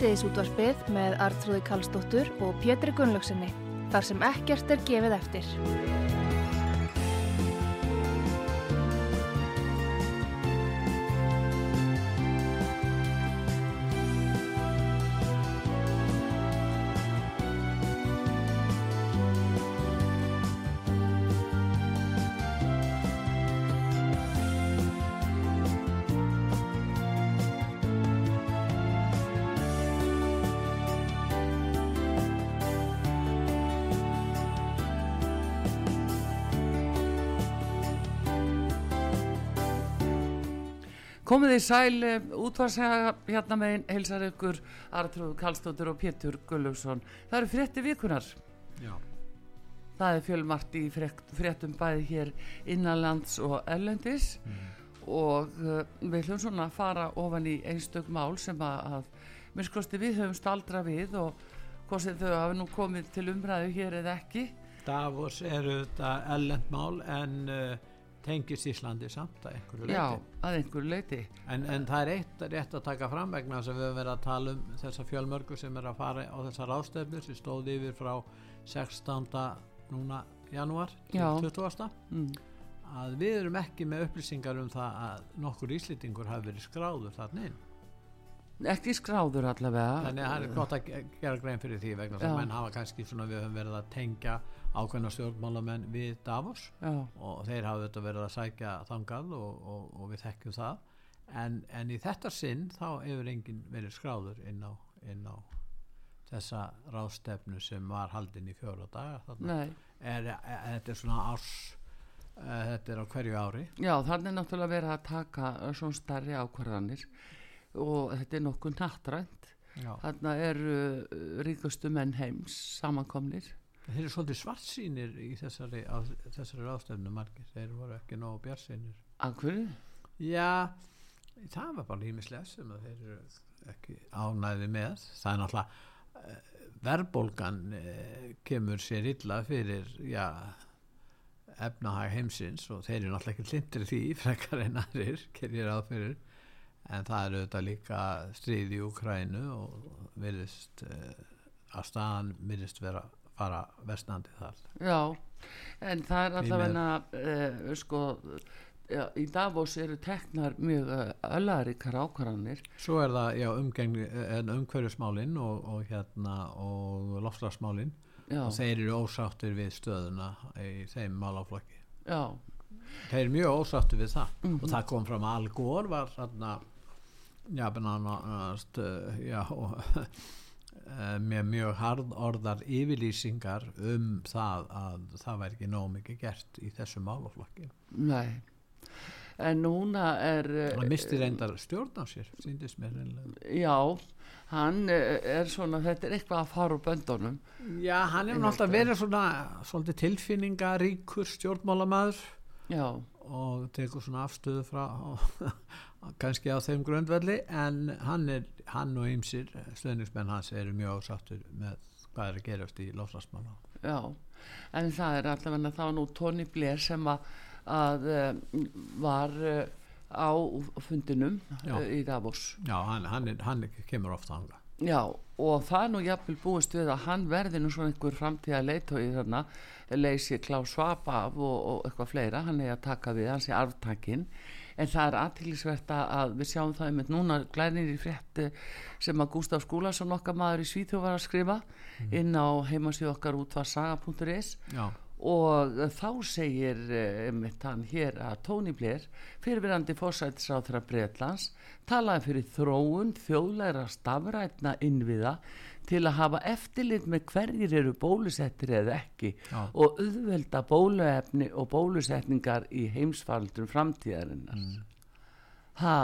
Sýtiðis útvarpið með Artrúði Kallstóttur og Pétri Gunnlaugsinni. Þar sem ekkert er gefið eftir. Komið í sæl útvarsega hérna megin heilsar ykkur Artrúð Kallstóttur og Pétur Gullugson. Það eru frétti vikunar. Já. Það er fjölmart í frétt, fréttum bæði hér innanlands og ellendis og uh, við hljóðum svona að fara ofan í einstök mál sem að, að minnskosti við höfum staldra við og hvort sem þau hafa nú komið til umræðu hér eða ekki. Davos eru þetta ellendmál en uh, tengist Íslandi samt að einhverju leiti. Já, að einhverju leiti. En, en það er eitt rétt að taka fram vegna að við höfum verið að tala um þessa fjölmörgu sem er að fara á þessar ástefnir sem stóð yfir frá 16. núna janúar til Já. 20. Mm. að við erum ekki með upplýsingar um það að nokkur íslendingur hafi verið skráður þarna inn. Ekki skráður allavega. Þannig að það er gott að ge- gera grein fyrir því vegna að menn hafa kannski svona við höfum verið að tengja ákveðna stjórnmálamenn við Davos Já, og þeir hafa þetta verið að sækja þangað og, og, og við þekkjum það. En, en í þetta sinn þá hefur enginn verið skráður inn á, inn á þessa ráðstefnu sem var haldin í fjóra daga þetta er svona árs uh, þetta er á hverju ári. Já, þannig náttúrulega verið að taka uh, svona starri ákvarðanir og þetta er nokkuð nattrænt. Þarna eru uh, ríkustu menn heims samankomnir. þeir eru svolítið svartsýnir í þessari, á, þessari ráðstefnu margir þeir voru ekki nógu bjarsýnir Af hverju? Já, það var bara ímislega sem þeir eru ekki ánæði með. Það er náttúrulega uh, verðbólgan uh, kemur sér illa fyrir já, efnahag heimsins og þeir eru náttúrulega ekki hlindir því frekar en aðrir, kerir ráð fyrir en það eru þetta líka stríð í Ukrænu og virðist uh, að staðan virðist vera fara vestnandi þar. Já, en það er Því allavega uh, sko, já, í Davos eru teknar mjög uh, öllaríkar ákvarðanir. Svo er það, já, umgengni, en umhverfismálin og, og hérna og loftslagsmálin Já, og þeir eru ósáttir við stöðuna í þeim málaflokki. já, Þeir eru mjög ósáttir við það og það kom fram að Al Gore var þarna já, benannast já, og, eh, með mjög harðorðar yfirlýsingar um það að það væri ekki nóg mikið gert í þessu málaflokki. nei. En núna er... Það misti reyndar stjórn á sér, síndist mér reynlega. Já, hann er svona, þetta er eitthvað að fara úr böndunum. Já, hann Einmitt, náttúrulega verið svona svolítið tilfinningaríkur stjórnmálamæður Já, og tekur svona afstöðu frá kannski á þeim grundvelli en hann, er, hann og ýmsir stöðningsmenn hans eru mjög ásáttur með hvað er að gerast í lofslagsmála já. En það er allavega þá nú Tony Blair sem að, að uh, var uh, á fundinum Já. uh, í Davos. Já, hann, hann, er, hann kemur ofta ánga Já, og það er nú jafnvel búist við að hann verði nú svona einhver framtíða leitói þarna, leysi Klaus Schwab af og, og eitthvað fleira, hann er að taka við, hann sé arftakinn, en það er aðtillisvert að við sjáum það einmitt núna glænir í frétti sem að Gustaf Skúlason okkar maður í Svíþjóð var að skrifa inn á heimasíð okkar útvarsaga.is og þá segir mitt hann hér að Tony Blair fyrirverandi fórsættisáþra Breitlands talaði fyrir þróun þjóðlæra stafrætna innviða til að hafa eftirlit með hverjir eru bólusettir eða ekki Já. og auðvelda bóluefni og bólusetningar í heimsfaldrum framtíðarinnar mm. ha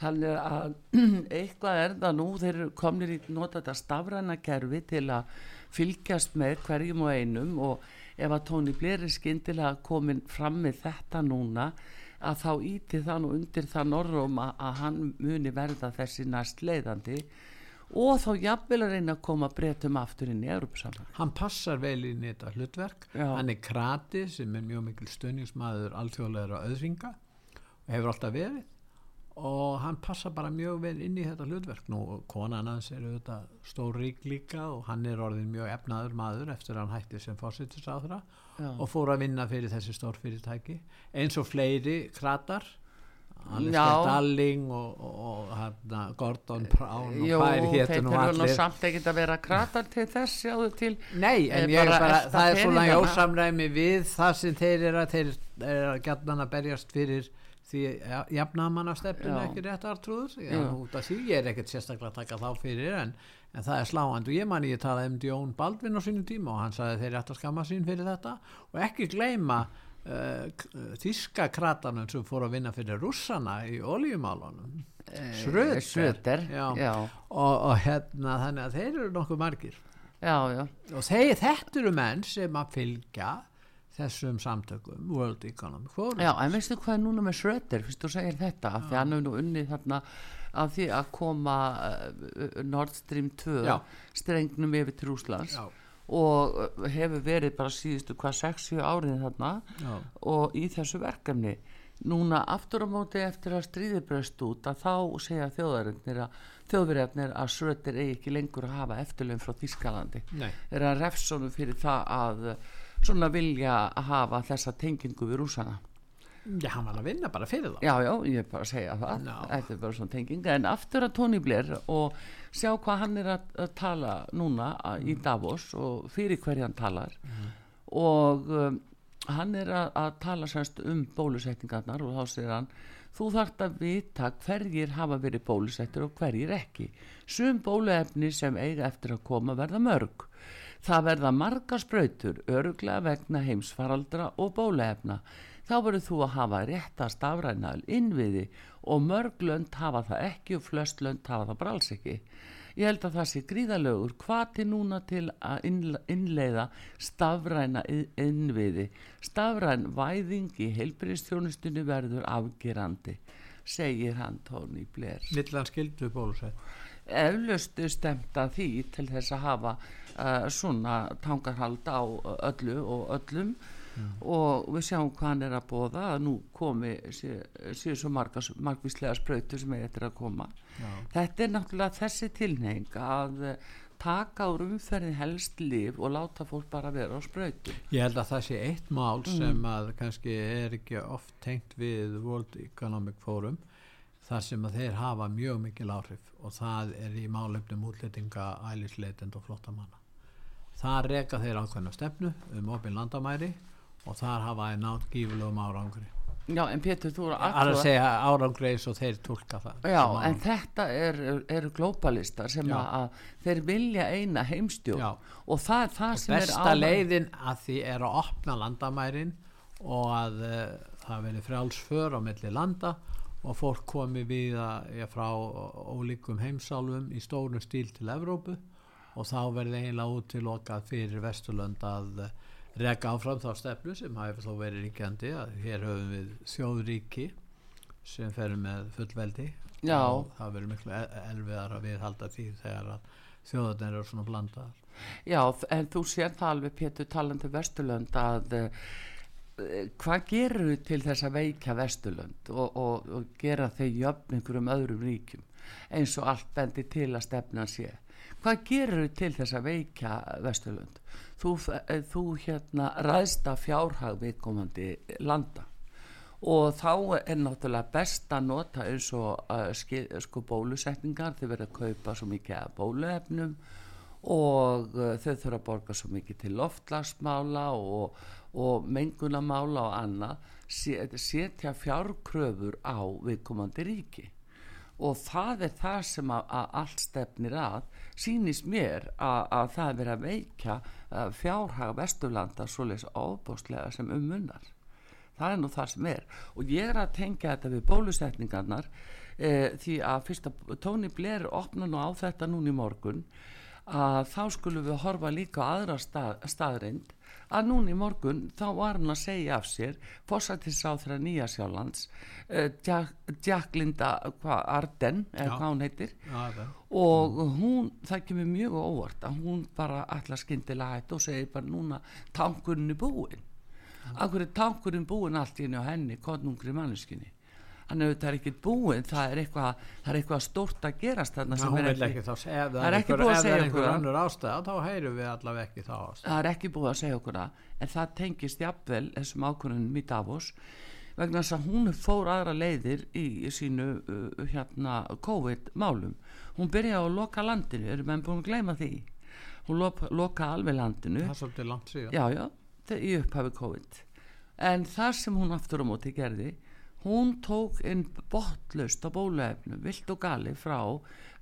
þannig að eitthvað er það nú þeir komnir í nota þetta stafræna kerfi til að fylgjast með hverjum og einum og ef að Tóni Blair er skyndilega komin fram með þetta núna að þá íti það nú undir það norrum að, að hann muni verða þessi næst leiðandi og þá jafnvel að reyna að koma breytum aftur inn í Europasamband hann passar vel inn í þetta hlutverk. Já. hann er krati sem er mjög mikil stöðningsmaður alþjóðlegra öðringa og hefur alltaf verið. Og hann passar bara mjög vel inn í þetta hlutverk. Nú konan hans er auðvitað stór rík líka og hann er orðin mjög efnaður maður eftir að hann hætti sem fórsettisáðra Já. og fór að vinna fyrir þessi stór fyrirtæki eins og fleiri kratar Alistair. Darling og, og, og hérna, Gordon Brown og Jú, hvað er þeir hétu nú nú allir samt ekkert að vera kratar til þess sjáðu til Nei, en ég er bara bara, það er svona í ósamræmi við það sem þeir eru að þeir eru að gætna að berjast fyrir því jafnamannastefnum Já. ekki rétt artrúður Já. út af því ég er ekkert sérstaklega að taka þá fyrir en, en það er sláand og ég man ég talaði um Jón Baldvin á sínum tíma og hann sagði þeir ætti að skamma sín fyrir þetta og ekki gleyma uh, þíska kratanum sem fór að vinna fyrir russana í oljumálunum Schröder. Sröder og, og hérna þannig að þeir eru nokkuð margir. Já, já, og þeir, þetta eru menn sem að fylgja þessum samtökum World Economic Forum. Já, en veistu hvað er núna með Sröder fyrst þú segir þetta, af því hann hefur nú unnið þarna af því að koma uh, Nord Stream 2 Já. strengnum yfir til Rúslands Já. Og hefur verið bara síðustu hvað 6-7 árið þarna Já. og í þessu verkefni. Núna aftur á móti eftir að stríði bröst út að þá segja þjóðarinnir að þjóðverjarnir að Sröder eigi ekki lengur að hafa eftirlun frá Þískalandi er að refsónu fyrir það að svona vilja að hafa þessa tengingu við rúsana Já, hann var að vinna bara fyrir það já, já, ég er bara að segja það. Já. þetta er bara svona tenging. En aftur að Tony Blair og sjá hvað hann er að, að tala núna að, Mm. í Davos og fyrir hverja hann talar. Og um, hann er að, að tala semst um bólusetningarnar og þá segir hann þú þarft að vita hverjir hafa verið bólusettir og hverjir ekki. Sum bóluefni sem eiga eftir að koma verða mörg. Það verða marga sprautur öruglega vegna heimsfaraldra og bóluefna þá verður þú að hafa rétt að stafræna innviði og mörg lönd hafa það ekki og flest lönd hafa það bara alls ekki. Ég held að það sé gríðalögur hvati núna til að innle- innleiða stafræna innviði. Stafræn væðing í heilbyrðistjónustunni verður afgerandi segir hann Tony Blair. Millan skildu bólusett eflustu stemt að því til þess að hafa uh, svona tangarhald á öllu og öllum og við sjáum hvað hann er að bóða að nú komi séu svo margas, margvíslega sprautur sem er eftir að koma Já. þetta er náttúrulega þessi tilneying að eh, taka úr umferðin helst líf og láta fólk bara vera á sprautu Ég held að það sé eitt mál sem að kannski er ekki oft tengt við World Economic Forum þar sem að þeir hafa mjög mikil áhrif og það er í málefnum útlettinga, ælisleitend og flottamanna. Það reka þeir ákveðna stefnu um opin landamæri og þar hafa þeir nátt gífulegum árangri. já en Pétur þú er Það er að segja árangri eins og þeir tólka það. Já, en þetta eru er globalistar sem að, að þeir vilja eina heimstjórn og það er það sem er besta leiðin að því er að opna landamærin og að uh, það veri frjálsför á milli landa og fólk komi við að, frá ólíkum heimsálfum í stórum stíl til Evrópu og þá verði eiginlega útilokað fyrir Vesturlönd að reka áfram þá stefnu sem hafi þó verið ríkjandi að hér höfum við þjóðríki sem ferum með fullveldi Já. og það verður miklu elviðar að viðhalda því þegar að þjóðarnir eru svona blandaðar Já, en þú sér það alveg Pétur talandi Vesturlönd að uh, hvað gerur þú til þess að veika Vesturlönd og, og, og gera þau jöfn einhverjum öðrum ríkjum eins og allt bendi til að stefna sé hvað gerur þú til þess að veika Vesturlönd? Þú, eh, þú hérna ræðst að fjárhag viðkomandi landa. Og þá er náttúrulega best að nota eins og uh, sko bólusetningar. Þau verða að kaupa svo mikið af bóluefnum og uh, þau þurfa að borga svo mikið til loftlagsmála og, og mengunamála og annað. Set, setja fjárkröfur á viðkomandi ríki og það er það sem að, að allt stefnir að. Sínist mér að, að það er verið að veikja uh, fjárhaga vesturlanda svoleiðis ábústlega sem um munnar það er nú það sem er. Og ég er að tengja þetta við bólusetningarnar eh, því að fyrst að Tóni Blair opna nú á þetta núni morgun að þá skulum við horfa líka á aðra stað, staðrind að núni morgun þá var hann að segja af sér fórsættisáþra Nýja Sjálands uh, Jack, Jack Linda hva, Arden eða Já. hvað hún heitir. Já, og hún, það kemur mjög óvart að hún bara allar skyndilega hætt og segir bara núna tankurinn er búinn. Akkur er tankurinn búinn allt í henni á henni konungri manneskinni hann er auðvitað ekki búinn það er eitthvað, það er eitthvað stórt að gerast þarna sem er vil ekki þá ef Það er ekki búið að segja okkur ástæða þá heyrum við allavega ekki þá ástæða það er ekki búið að segja okkur það en það tengist jafnvel þessum ákvörðunum í Davos vegna þess að hún fór aðra leiðir í, sínu uh, hérna COVID-málum. Hún byrjaði að loka landinu erum við búin að gleyma því? Hún loka, loka alveg landinu. Það er svolítið langt síðan. Já já, í upphafi COVID. En það sem hún aftur á móti gerði hún tók inn botlaust á bóluefnum, vilt og gali frá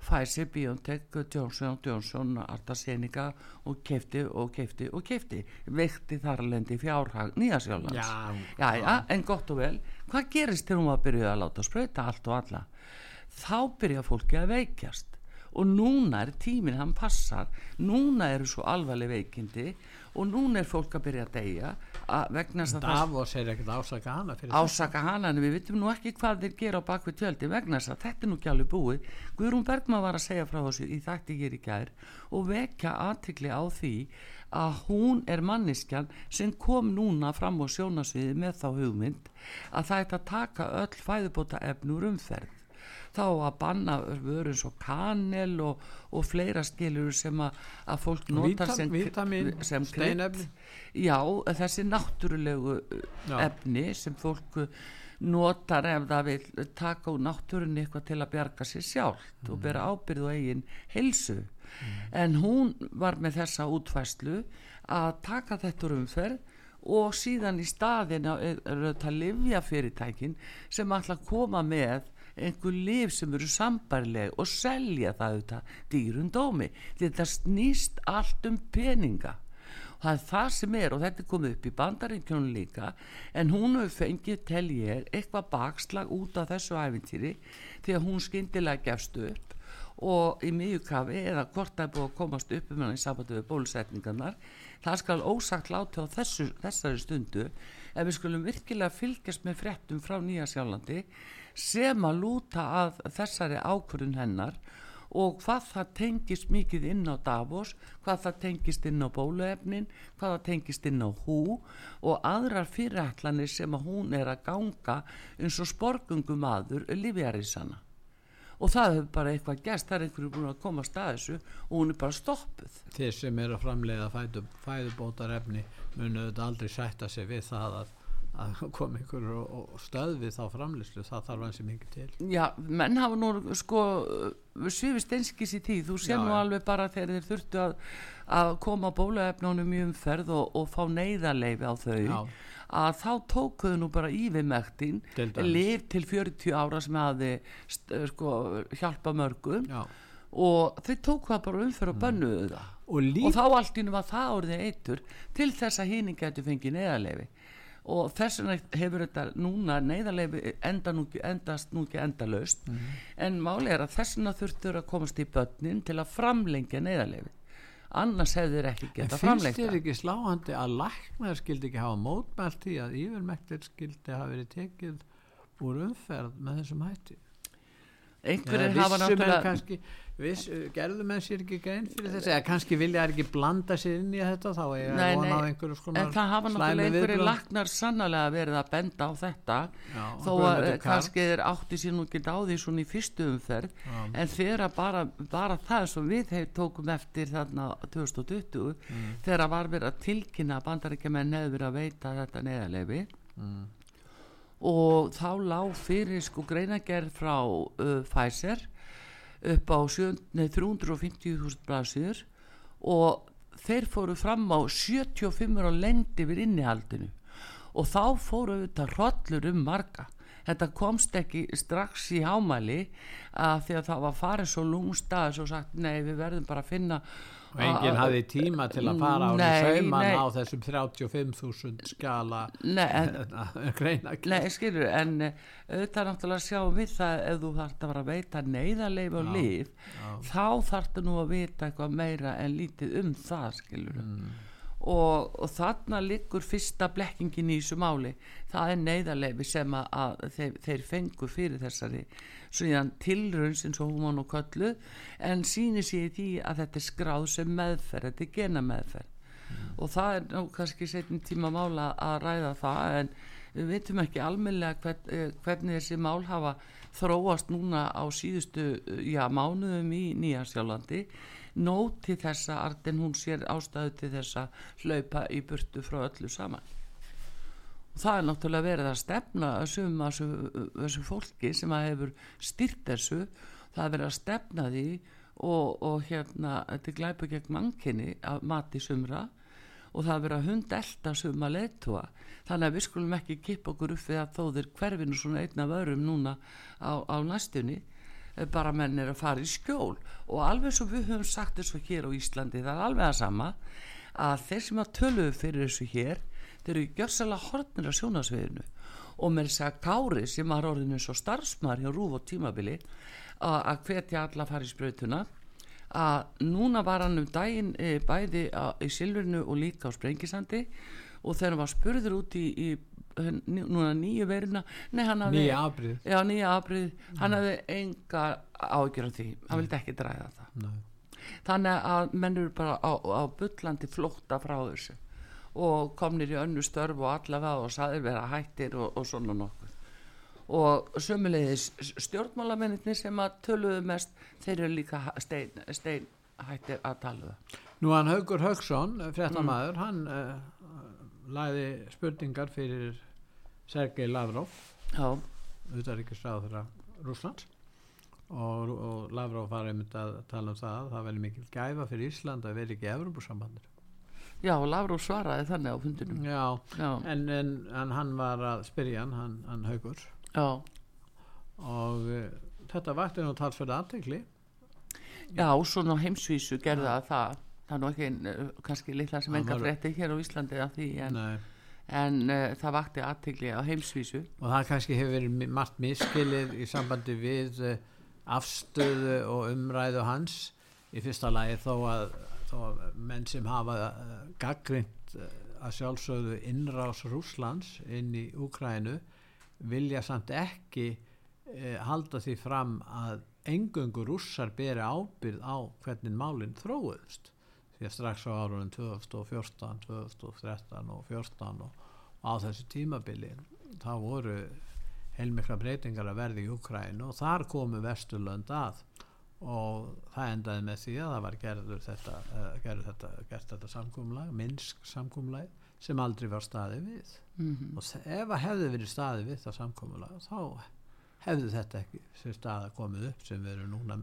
Pfizer, BioNTech, Johnson Johnson, AstraZeneca og kefti og kefti og kefti veikti þar lendi fjárhag Nýjasjálands Já, já, já, en gott og vel. Hvað gerist þegar hún var að byrja að láta sprauta allt og alla? Þá byrja fólki að veikjast. Og núna er tíminn hann passar. Núna eru svo alvarleg veikindi og núna er fólk að byrja að deyja að vegna þess að Davos er ekkert ásaka hana ásaka hana en við vitum nú ekki hvað þeir gera á bakvið tjöldi vegna þess að þetta er nú ekki alveg búið. Guðrún Bergman var að segja frá þessu í þætti hér í gær og vekja aðtikli á því að hún er manniskjan sem kom núna fram á sjónasviði með þá hugmynd að það er að taka öll fæðubóta efnur umferð þá að banna vörun svo kanel og, og fleira skilur sem að, að fólk nota Vítam- sem, vítamín, sem krydd. já, þessi náttúrulegu Já. efni sem fólk notar ef það vil taka úr náttúrunni eitthvað til að bjarga sér sjálft og bera ábyrð og eigin heilsu en hún var með þessa útfæslu að taka þetta umferð og síðan í staðina eru þetta livja fyrirtækin sem ætla að koma með einhver liv sem eru sambarleg og selja það auðvitað dýrun dómi. Þetta snýst allt um peninga. Það er það sem er og þetta er komið upp í bandaríkjónu líka en hún hefur fengið tel ég eitthvað bakslag út af þessu æfintýri því að hún skyndilega gefst upp og í miðjukafi eða hvort það er búið að komast upp um hann í sambandi við bólusetningarnar það skal ósagt láti á þessu, þessari stundu. Ef við skulum virkilega fylgjast með fréttum frá Nýja Sjálandi sem að lúta að þessari ákvörðun hennar og hvað það tengist mikið inn á Davos, hvað það tengist inn á bóluefnin, hvað það tengist inn á hú og aðrar fyrirætlanir sem að hún er að ganga eins og sporgungum aður livjarísana. Og það hefur bara eitthvað gæst, það er einhverju búin að koma að þessu og hún er bara stoppuð. þeir sem eru að framleiða fæðu, fæðubótarefni þetta aldrei sætta sig við það að, að koma ykkur og, og stöðvi þá framleyslu það þarf hansi mikið til Já, menn hafa nú sko svifist einskis í tíð, þú sé nú já. alveg bara þegar þeir þurftu að, að koma bóluefnunum í umferð og, og fá neyðarleifi á þau Já. að þá tókuðu nú bara dæmis. liv til 40 ára sem hafi sko, hjálpa mörgum Já. og þau tóku það bara umferð og bönnuðu það og og þá allt í nú var það orðið eitur til þess að híning getur fengið neyðarleifi og þess vegna hefur þetta núna neyðarleifi enda endast nú ekki endalaust. En máli er að þess vegna þurftur að komast í börnin til að framlengja neyðarleifi annars hefur þeir ekki en geta finnst framlengja þér ekki sláhandi að læknar skildi ekki hafa mótmælt því að yfirmektir skildi hafa verið tekið úr umferð með þessum hætti? Einhverjir Eða hafa náttúrulega kannski, viss, gerðu menn sér ekki grein fyrir þessu? Eða kannski vilja þær ekki blanda sér inn í þetta? Þá er Nei, ég vona á nei, einhverju skonar en það hafa náttúrulega viðbrögð. lagnar sannlega verið að benda á þetta. Já, þó að eh, kannski þeir átti sér nú ekki á því svona í fyrstu umferð en þegar bara, bara það sem við hef, tókum eftir þarna 2020 Mm. þegar var verið að tilkynna að bandaríkjaman hefur verið að veita þetta neðarleifi Mm. og þá lág fyrir sko greinagerð frá uh, Pfizer upp á sjö- nei, 350.000 blaðsýður og þeir fóru fram á 75 og lendi við innihaldinu. Og þá fóru auðvitað hrollur um marga. Þetta komst ekki strax í hámæli að því að það var farið svo lúmstað og sagt nei við verðum bara að finna og enginn hafði tíma til að fara á sauman á þessum 35.000 skala greina Nei, skilur, en eh, auðvitað náttúrulega sjáum við það ef þú þarft að fara að veita neyðarleif og líf, já. þá þarftu nú að vita eitthvað meira en lítið um það, skilur Mm. og, og þarna liggur fyrsta blekkingin í þessu máli það er neyðarleifi sem að, að þeir, þeir fengu fyrir þessari síðan tilraun sem svo hún nú köllu en sýnir sér því að þetta er skráð sem meðferð, þetta er gena meðferð og það er nú kannski setjum tíma mála að ræða það en við veitum ekki almennilega hvern, eh, hvernig þessi mál hafa þróast núna á síðustu eh, já, mánuðum í Nýjasjálandi nóti þessa Arden hún sér ástæðu til þessa hlaupa í burtu frá öllu saman. og það er náttúrulega verið að stefna að sumum að þessu, fólki sem að hefur styrt þessu það er verið að stefna því og, og hérna þetta glæpu gegn mannkinni að mati sumra og það er verið að hund elda suma leitua þannig að við skulum ekki kippa okkur upp við að þó þeir hverfinu svona einn af örum núna á, á næstunni eh, bara menn er að fara í skjól. Og alveg svo við höfum sagt þessu hér á Íslandi það er alveg að sama að þeir sem að töluðu fyrir þessu hér þeir eru gjörsalega hortnir að sjónasviðinu og með þess að Kári sem var orðinu svo starfsmar hjá Rúf og tímabili að hvetja alla í sprautuna að núna var hann um daginn e, bæði á, í Silfurinu og líka á Sprengisandi. Og þegar hann var spurður út í, í núna nýju veruna nei hann hafði nýja afbrið afbrið hann hafði enga ágjör af því. Hann vildi ekki dræða það. Nei. þannig að menn eru bara á, á bullandi flótta frá þessu og komnir í önnu störf og allavega og saðir vera hættir og, og svona nokkuð. Og sömulegis stjórnmálamennir sem að töluðu mest þeir eru líka stein, stein hættir að tala um. Nú hann Haugur Haugsson, fréttamaður, hann uh, læði spurningar fyrir Sergei Lavrov, já, utanríkisráð þeirra Rússlands. Og, og Lavrov var einmitt að tala um það að það verði mikil gæfa fyrir Ísland að vera ekki Evropasambandir. Já Lavró svaraði þannig á fundinum. Já, já, en, en, en hann var að spyrja hann, hann, hann Haugur já, og uh, þetta vakti nú talsverða aðtekli já svona heimsvísu gerði það það. Það er nú ekki eh, kannski litla sem enga frétti hér á Íslandi af því en, en uh, það vakti aðtigli á heimsvísu. Og það kannski hefur verið margt miskilið í sambandi við uh, afstöðu og umræðu hans. Í fyrsta lagi þó að, að menn sem hafa uh, gaggrind uh, að sjálfsögðu innrás Rússlands inn í Úkrænu vilja samt ekki uh, halda því fram að engöngu rússar beri ábyrð á hvernig málinn þróuðust. Því að strax á árunum 2014, 2013 og 2014 og, og á þessu tímabili þá voru heilmikla breytingar að verði í Ukrænu og þar komu Vesturlönd að og það endaði með því að það var gerður þetta, uh, gerður þetta, gert þetta samkúmlag, minnsk samkúmlag sem aldrei var staðið við. Mm og þe- ef að hefði verið staðið við það samkúmlag þá hefði þetta ekki sem staða komið upp sem við erum núna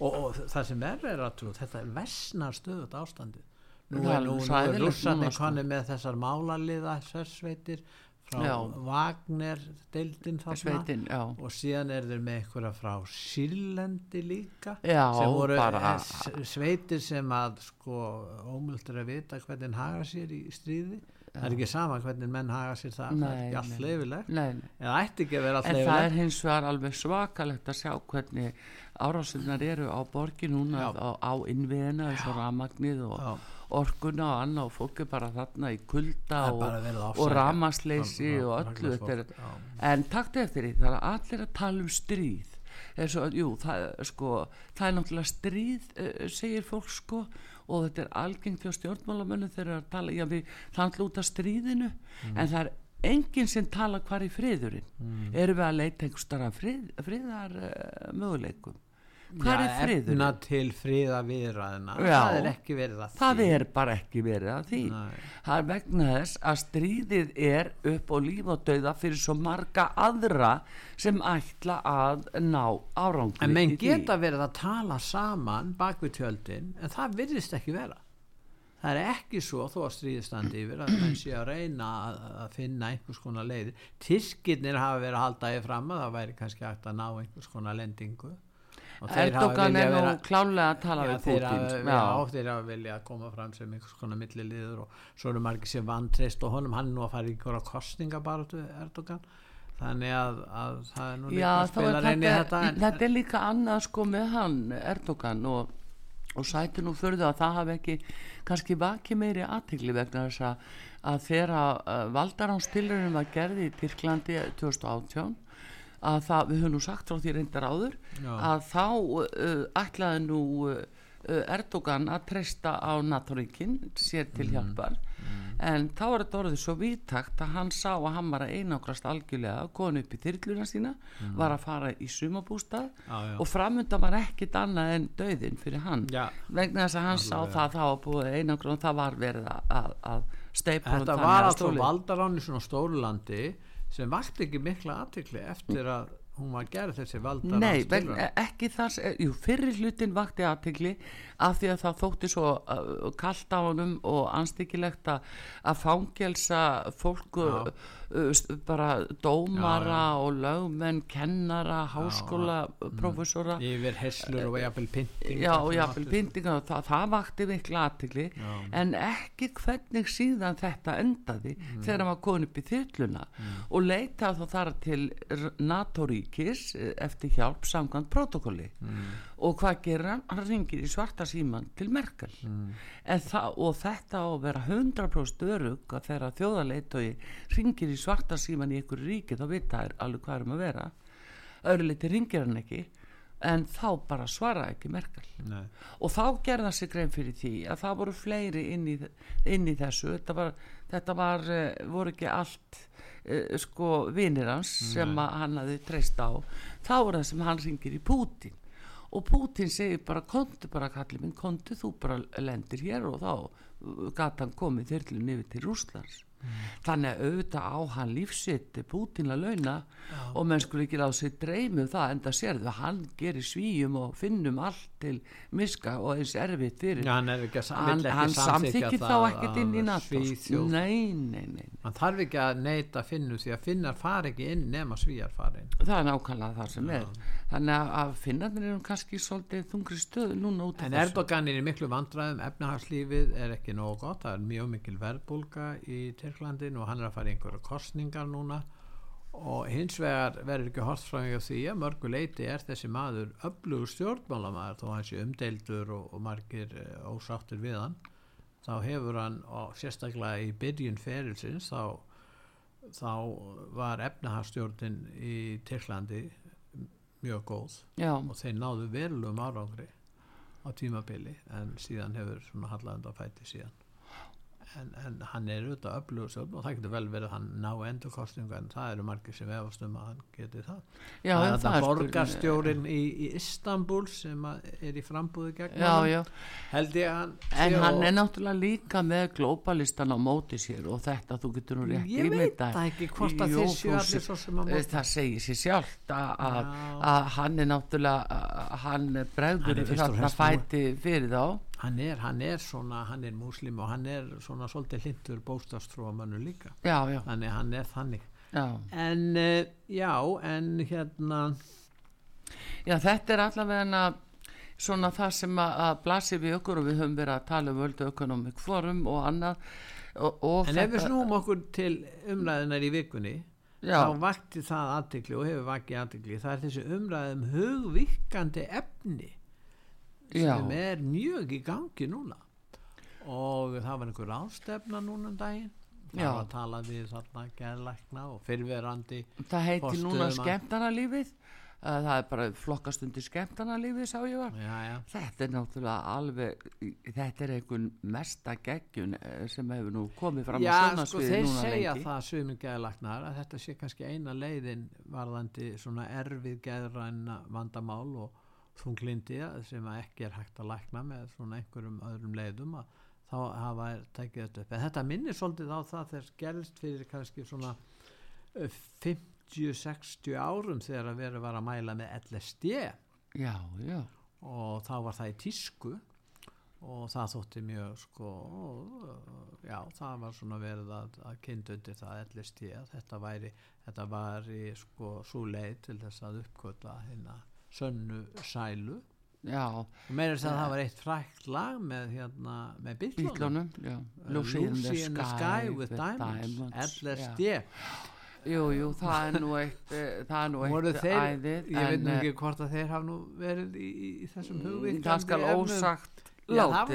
og, og það sem er er að þetta vestnar stöðut ástandi nú er nú, nú rússarnir núna, sko. konið með þessar málaliða sérsveitir Wagner deildin þarna. Sveitin, og síðan er þeir með einhverja frá Sýrlendi líka Já, sem voru bara- eh, sveitir sem að sko ómult er að vita hvernig haga sér í stríði. Það er ekki sama hvernig menn haga sér það það er Nei, ekki allt nei. leifilegt Nei, nei. eða ætti ekki að vera allt En það er hins vegar alveg svakalegt að sjá hvernig árásinnar eru á borgi núna á, á innviðina eins og ramagnið og Já. Orkuna og annað og fólk er bara þarna í kulda Það er og, ramasleysi og öllu þetta er, en taktu eftir því það er allir að tala um stríð. Og, jú, það, er, sko, það er náttúrulega stríð uh, segir fólk sko og þetta er algengt hjá stjórnmálamönnum þegar þeir eru að tala, já við það er alltaf út af stríðinu Mm. en það er enginn sem tala hvar í friðurinn. Mm. erum við að leita einhver starra frið, friðar uh, möguleikum hvað er friður? efna til friða viðræðina Já. það er ekki verið að það því. er bara ekki verið að því. Nei. það er vegna þess að stríðið er upp á líf og dauða fyrir svo marga aðra sem ætla að ná árangri en menn geta verið að tala saman bak við tjöldin en það virðist ekki vera. Það er ekki svo þó að stríðistandi yfir að menn sé að reyna að, að finna einhvers konar leiðir. Tyrkirnir hafa verið að halda því fram að það væri kannski hægt að ná einhvers konar lendingu Erdogan er nú klálega að tala Já, við Putin já, þeir hafa vilja að koma fram sem einhvers konar milliliður og svo eru margir sem vantreyst og honum. Hann nú að fara í einhverja kostningabaratu Erdogan. Þannig að, að það er nú líka að spila reyni þetta, en, þetta er líka annað sko með hann Erdogan og, og sæti nú það að það hafi ekki kannski vakið meiri aðtegli vegna þess að, þeirra uh, valdaránstilurinn var gerði í Tyrklandi 2018 að það, við höfum nú sagt frá því reyndar áður Já. að þá uh, ætlaði nú uh, Erdogan að treysta á NATO-ríkin sér til hjálpar en þá var þetta orðið svo vítakt að hann sá að hann var að einangrast algjörlega konu upp í þyrluna sína var að fara í sumabústað já. og framönda var ekkit annað en döðin fyrir hann Já. vegna þess að hann sá Alveg. það að það var búið einangrun það var verið að, að, að steipa þetta var að alltaf stólinn- valdarán í svona stóru landi sem vakti ekki mikla aðtikli eftir að hún var gerð þessi valdarán Nei, ekki þar, sem- jú, fyrri hlutin vakti aðtegli af því að það þótti svo uh, kallt á honum og anstíkilegt að fangelsa fólk uh, uh, bara dómara og lögmenn, kennara, háskóla, professora yfir heslur og jafnvel pynting Já, og jáfnvel pyntingar og það, það vakti mikla aðtegli en ekki hvernig síðan þetta endaði þegar hann var komin upp í þyrluna og leita þá þar til NATO-ríkis eh, eftir hjálp samkvæmt protokolli og hvað gerir hann? Hann ringir í svarta síman til Merkel. Það, og þetta á að vera 100% örug að þegar þjóðarleitói ringir í svarta síman í einhverju ríki þá vita þær alveg hvað er um að vera. Öðru leiti ringir hann ekki en þá bara svara ekki Merkel. Nei. og þá gerða sig grein fyrir því að það voru fleiri inn í, inn í þessu. Þetta var, þetta var uh, voru ekki allt uh, sko vinir hans sem hann hafði treyst á. Þá er það sem hann ringir í Pútin og Pútin segir bara kontu bara kallið minn, kontu þú bara lendir hér og þá gata hann komið þyrlun yfir til Rúslands þannig að auðvitað á hann lífsitt Pútin að launa og menn skulle ekki láta sig dreymu það en það sérðu að hann gerir svíjum og finnum allt til miska og eins erfitt fyrir. Já, hann er ekki hann, hann samþykir þá ekkert inn í NATO. nei, nei, nei hann þarf ekki að neita finnu því að finnar fari ekki inn nema svíjar fari inn. Það er nákvæmlega það sem er. Þannig að, finnarnir eru kannski svolítið þungri stöðu núna út af En þessu. Erdogan er í miklu vandræðum, efnahagslífið er ekki nógu gott, það er mjög mikil verðbólga í Tyrklandin og hann er að fara í einhverja kostningar núna. Og hins vegar verður ekki hort frá mig á því að mörgu leiti er þessi maður öflugur stjórnmálamæður þó hann sé umdeildur og, og margir uh, ósáttir við hann. Þá hefur hann og sérstaklega í byrjun ferilsins þá, þá var efnahagsstjórnin í Tyrklandi mjög góð já, og þeir náðu verulegum árangri á tímabili en síðan hefur svona hallað undan fæti síðan en, en hann er auðvitað öflugur stjórn og það getur vel verið að hann ná endurkostningu en það eru margir sem efast um að hann geti það. Já, það já, er þetta spurning- borgarstjórin í, í Istanbul sem er í frambúði gegn já, já, held ég að hann en sé hann og- er náttúrulega líka með glóbalistan á móti sér og þetta þú getur nú rétt ég veit það ekki hvort að þeir séu allir svo sem að Eh, það segir sér sjálft að, hann er náttúrulega hann bregður er og þarna fæti fyrir þá hann er, hann er svona, hann er múslim og hann er svona svolítið hlindur bóstafstrúamannu líka. Já, já, þannig hann er þannig. Já. En uh, já, en hérna Já, þetta er allavega svona það sem að, að blasi við okkur og við höfum verið að tala um World Economic Forum og annað. Og, og En ef við snúum okkur til umræðunar í vikunni Já. þá vakti það aðtikli og hefur vakið aðtikli það er þessi umræðum hugvíkandi efni Já. sem er mjög í gangi núna og það var einhver ástefna núna um daginn það Já. var að tala við þarna geðlækna og fyrverandi það heiti núna forstöðumann. skemmtana lífið það er bara flokkastundi skemmtana lífið sá ég var já, já, þetta er náttúrulega alveg þetta er einhvern mesta geggjun eh, sem hefur nú komið fram Já, á sko sjónasviði þeir núna segja lengi það sumir geðlæknar að þetta sé kannski eina leiðin varðandi svona erfið geðræna vandamál og þunglindi sem ekki er hægt að lækna með svona einhverjum öðrum leiðum að þá hafa tekið þetta upp. En þetta minnir svolítið á það þess gerist fyrir kannski svona 50-60 árum þegar að vera að mæla með LSD já, já. Og þá var það í tísku og það þótti mjög sko já það var svona verið að, að kynna undir það ellist ég að þetta væri þetta var í sko svo leið til þess að uppkvöta hérna sönnu sælu. Já. Og meira þess að það var eitt frækt lag með hérna með bílónum Lucy in the Sky, with Diamonds, LSD Jú, jú, það er nú eitt eh, það er nú eitt þeir, æðið ég veit nú ekki hvort að þeir hafa nú verið í, í þessum hugvíkandi það skal ósagt Já, það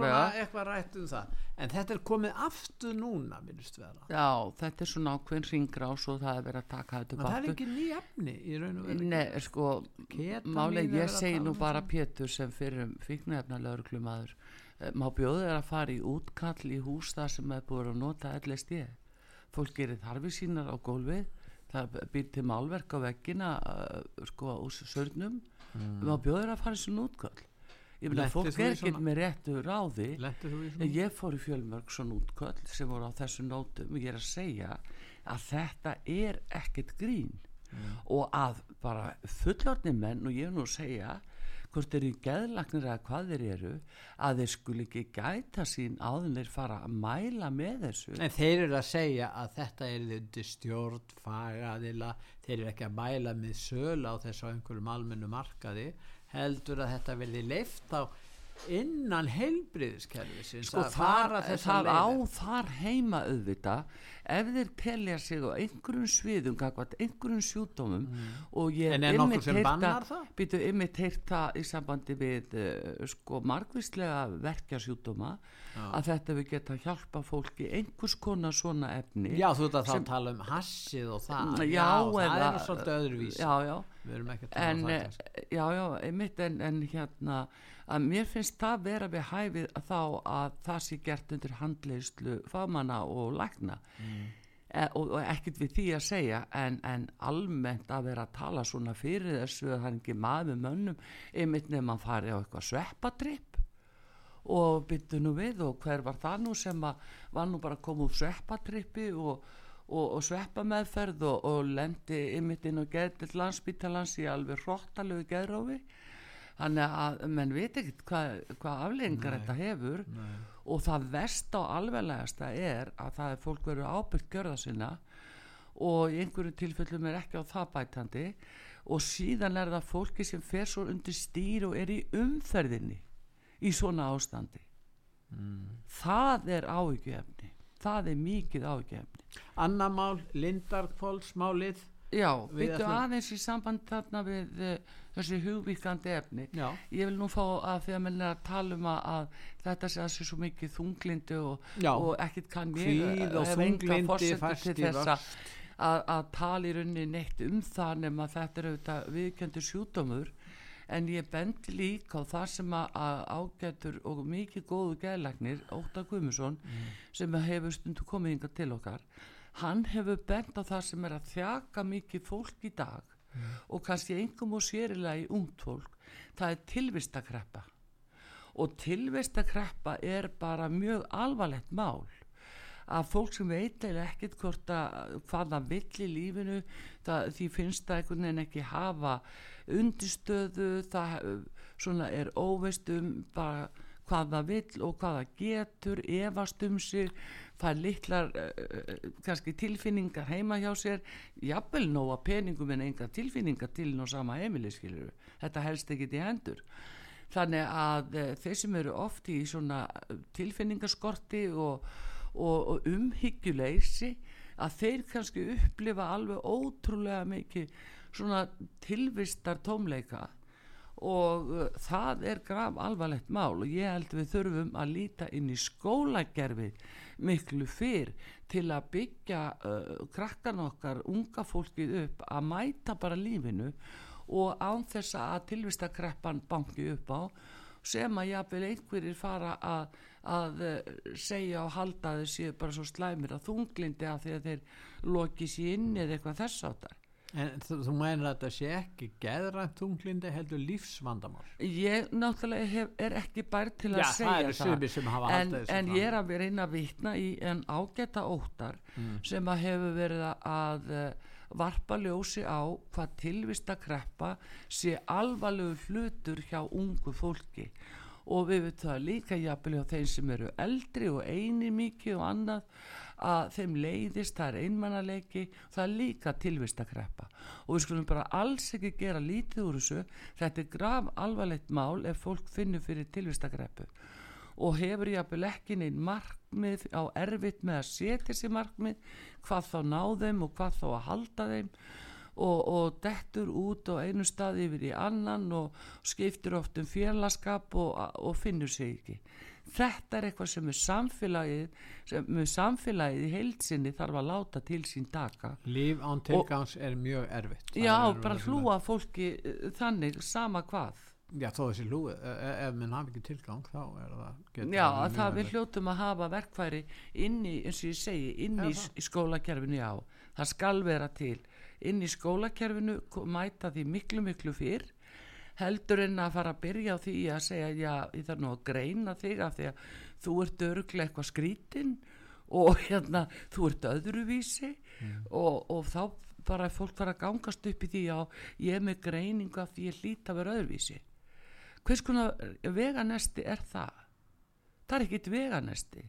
var eitthvað, rætt um það. En þetta er komið aftur núna minnst vera. Já, þetta er svona ákveðin ringrás og það er verið að taka þetta það er ekki ný efni í raun og veru. Nei, sko, málega ég segi nú um bara Pétur sem fyrir fíknefna lauruglumadur eh, má bjóður að fara í útkall í hús þar sem er búin að nota LSD fólk gerir þarfi sínar á gólfið. Það býr til málverk á veggina uh, sko úr sörnum mm. má bjóður að fara í svona útkall ég meina fólk er ekki með réttu ráði en ég fór í fjölmörg svona útköll sem voru á þessu nótum. Og ég er að segja að þetta er ekkert grín. Mm. og að bara fullorni menn og ég er nú að segja hvort eru geðlagnir eða hvað þeir eru að þeir skul ekki gæta sín áður þeir fara að mæla með þessu. En þeir eru að segja að þetta er undir stjórn fagaðila. Þeir eru ekki að mæla með söl á þessu á einhverjum almennu markaði heldur að þetta verði leift á innan heilbriðiskerfisins sko þar, þar á þar heima auðvita ef þeir telja sig á einhverjum sviðum einhverjum sjúdómum mm. og ég ymmit heyrta í sambandi við uh, sko margvíslega verkja sjúdóma að þetta við geta hjálpa fólki einhvers konar svona efni já þú veit að þá tala um hassið og það. Já, já það er svolítið öðruvís já já. En, um eh, já já einmitt en, en hérna að mér finnst það vera við hæfið að þá að það sé gert undir handleyslu fagmanna og lækna. Mm. e, og, og ekkert við því að segja en, en almennt að vera að tala svona fyrir þessu að það er ekki maður mönnum einmitt nefn að fara á eitthvað sveppatripp. Og byttu nú við og hver var það nú sem að var nú bara að koma úr sveppatrippi og og, og sveppa meðferð og, og lendi ymitt inn og geði til landsbítalans í alveg hróttalögu geðrófi þannig að menn veit ekki hvað hva afleggingar þetta hefur. nei. og það vest á alveglegasta er að það er fólk verið ábyrgt görða sinna og í einhverju tilfellum er ekki á það bætandi. Og síðan er það fólki sem fer svo undir stýr og er í umferðinni í svona ástandi. Mm. það er áhugjefni það er mikið áhugjefni Anna mál, Lindarkvólsmálið Já, byttu aðeins í samband þarna við uh, þessi hugvíkandi efni Já. ég vil nú fá að því að menn er að tala um að þetta sé að sé svo mikið þunglindi og, og ekkit kann ég hef enga fórsetu til þess að, tala í rauninni neitt um það nema þetta er auðvitað viðkjöndur sjúdómur en ég bendi líka á það sem að ágætur og mikið góðu gæðlagnir, Óttar Guðmusson mm. sem hefur stundu komið yngar til okkar hann hefur bent á það sem er að þjaka mikið fólk í dag mm. og kannski engum og sérilega í ungt fólk það er tilvistakreppa og tilvistakreppa er bara mjög alvarlegt mál að fólk sem veit eða ekkert hvort að hvaða vill í lífinu það, því finnst það einhvern veginn ekki hafa undistöðu það svona er óveist um bara hvaða vill og hvaða getur evast um sig fær litlar uh, kannski tilfinningar heima hjá sér jafnvel nóga peningum en enga tilfinningar til ná sama heimili skilur þetta helst ekki til hendur. Þannig að uh, þeir sem eru oft í svona tilfinningaskorti og, og, og umhyggjuleysi að þeir kannski upplifa alveg ótrúlega mikið svona tilvistar tómleika og uh, það er grav alvarlegt mál og ég held við þurfum að líta inn í skólagerfi miklu fyrr til að byggja uh, krakkan okkar, unga fólkið upp að mæta bara lífinu og án þess að tilvistakreppan banki upp á sem að jáfnvel einhverjir fara að, að uh, segja og halda þessi bara svo slæmir að þunglindi að þeir loki sér inn eða eitthvað þess áttar En þú, þú mænir að þetta sé ekki geðrænt þunglindi heldur lífsvandamál. Ég náttúrulega hef, er ekki bær til að Já, það segja sem hafa en, en ég er að reyna að vitna í en ágæta óttar sem að hefur verið að uh, varpa ljósi á hvað tilvista kreppa sé alvarlegu hlutur hjá ungu fólki. Og við veitum það líka jafnvel hjá þeim sem eru eldri og eini mikið og annað að þeim leiðist, það er einmannaleiki það er líka tilvistakreppa og við skulum bara alls ekki gera lítið úr þessu, þetta er graf alvarlegt mál ef fólk finnur fyrir tilvistakreppu og hefur jafnvel ekki neinn markmið á erfitt með að setja sér markmið hvað þá ná þeim og hvað þá að halda þeim. Og, og dettur út á einu stað yfir í annan og skiptir oft um félagskap og, og finnur sig ekki þetta er eitthvað sem er samfélagið sem er samfélagið í heilsinni þarf að láta til sín taka. Líf án tilgangs er mjög erfitt. Það já, er bara hlúa fólki eh, þannig sama hvað. Já, þó þessi lúi, ef minn hafi ekki tilgang þá er það Já, orðið að mjög það við hljótum að hafa verkfæri inn í, eins og ég segi, inn í, skólakerfinu, já, það skal vera til. Inn í skólakerfinu mæta því miklu, miklu fyrr heldur en að fara að byrja á því að segja, já, ég þarf nú að greina þig af því að þú ert örglega eitthvað skrítin og hérna, þú ert öðruvísi. Og, og þá bara fólk fara að gangast upp í því að ég er með greiningu af því ég hlýta að vera öðruvísi. Hvers konar veganesti er það? það er ekkit veganesti.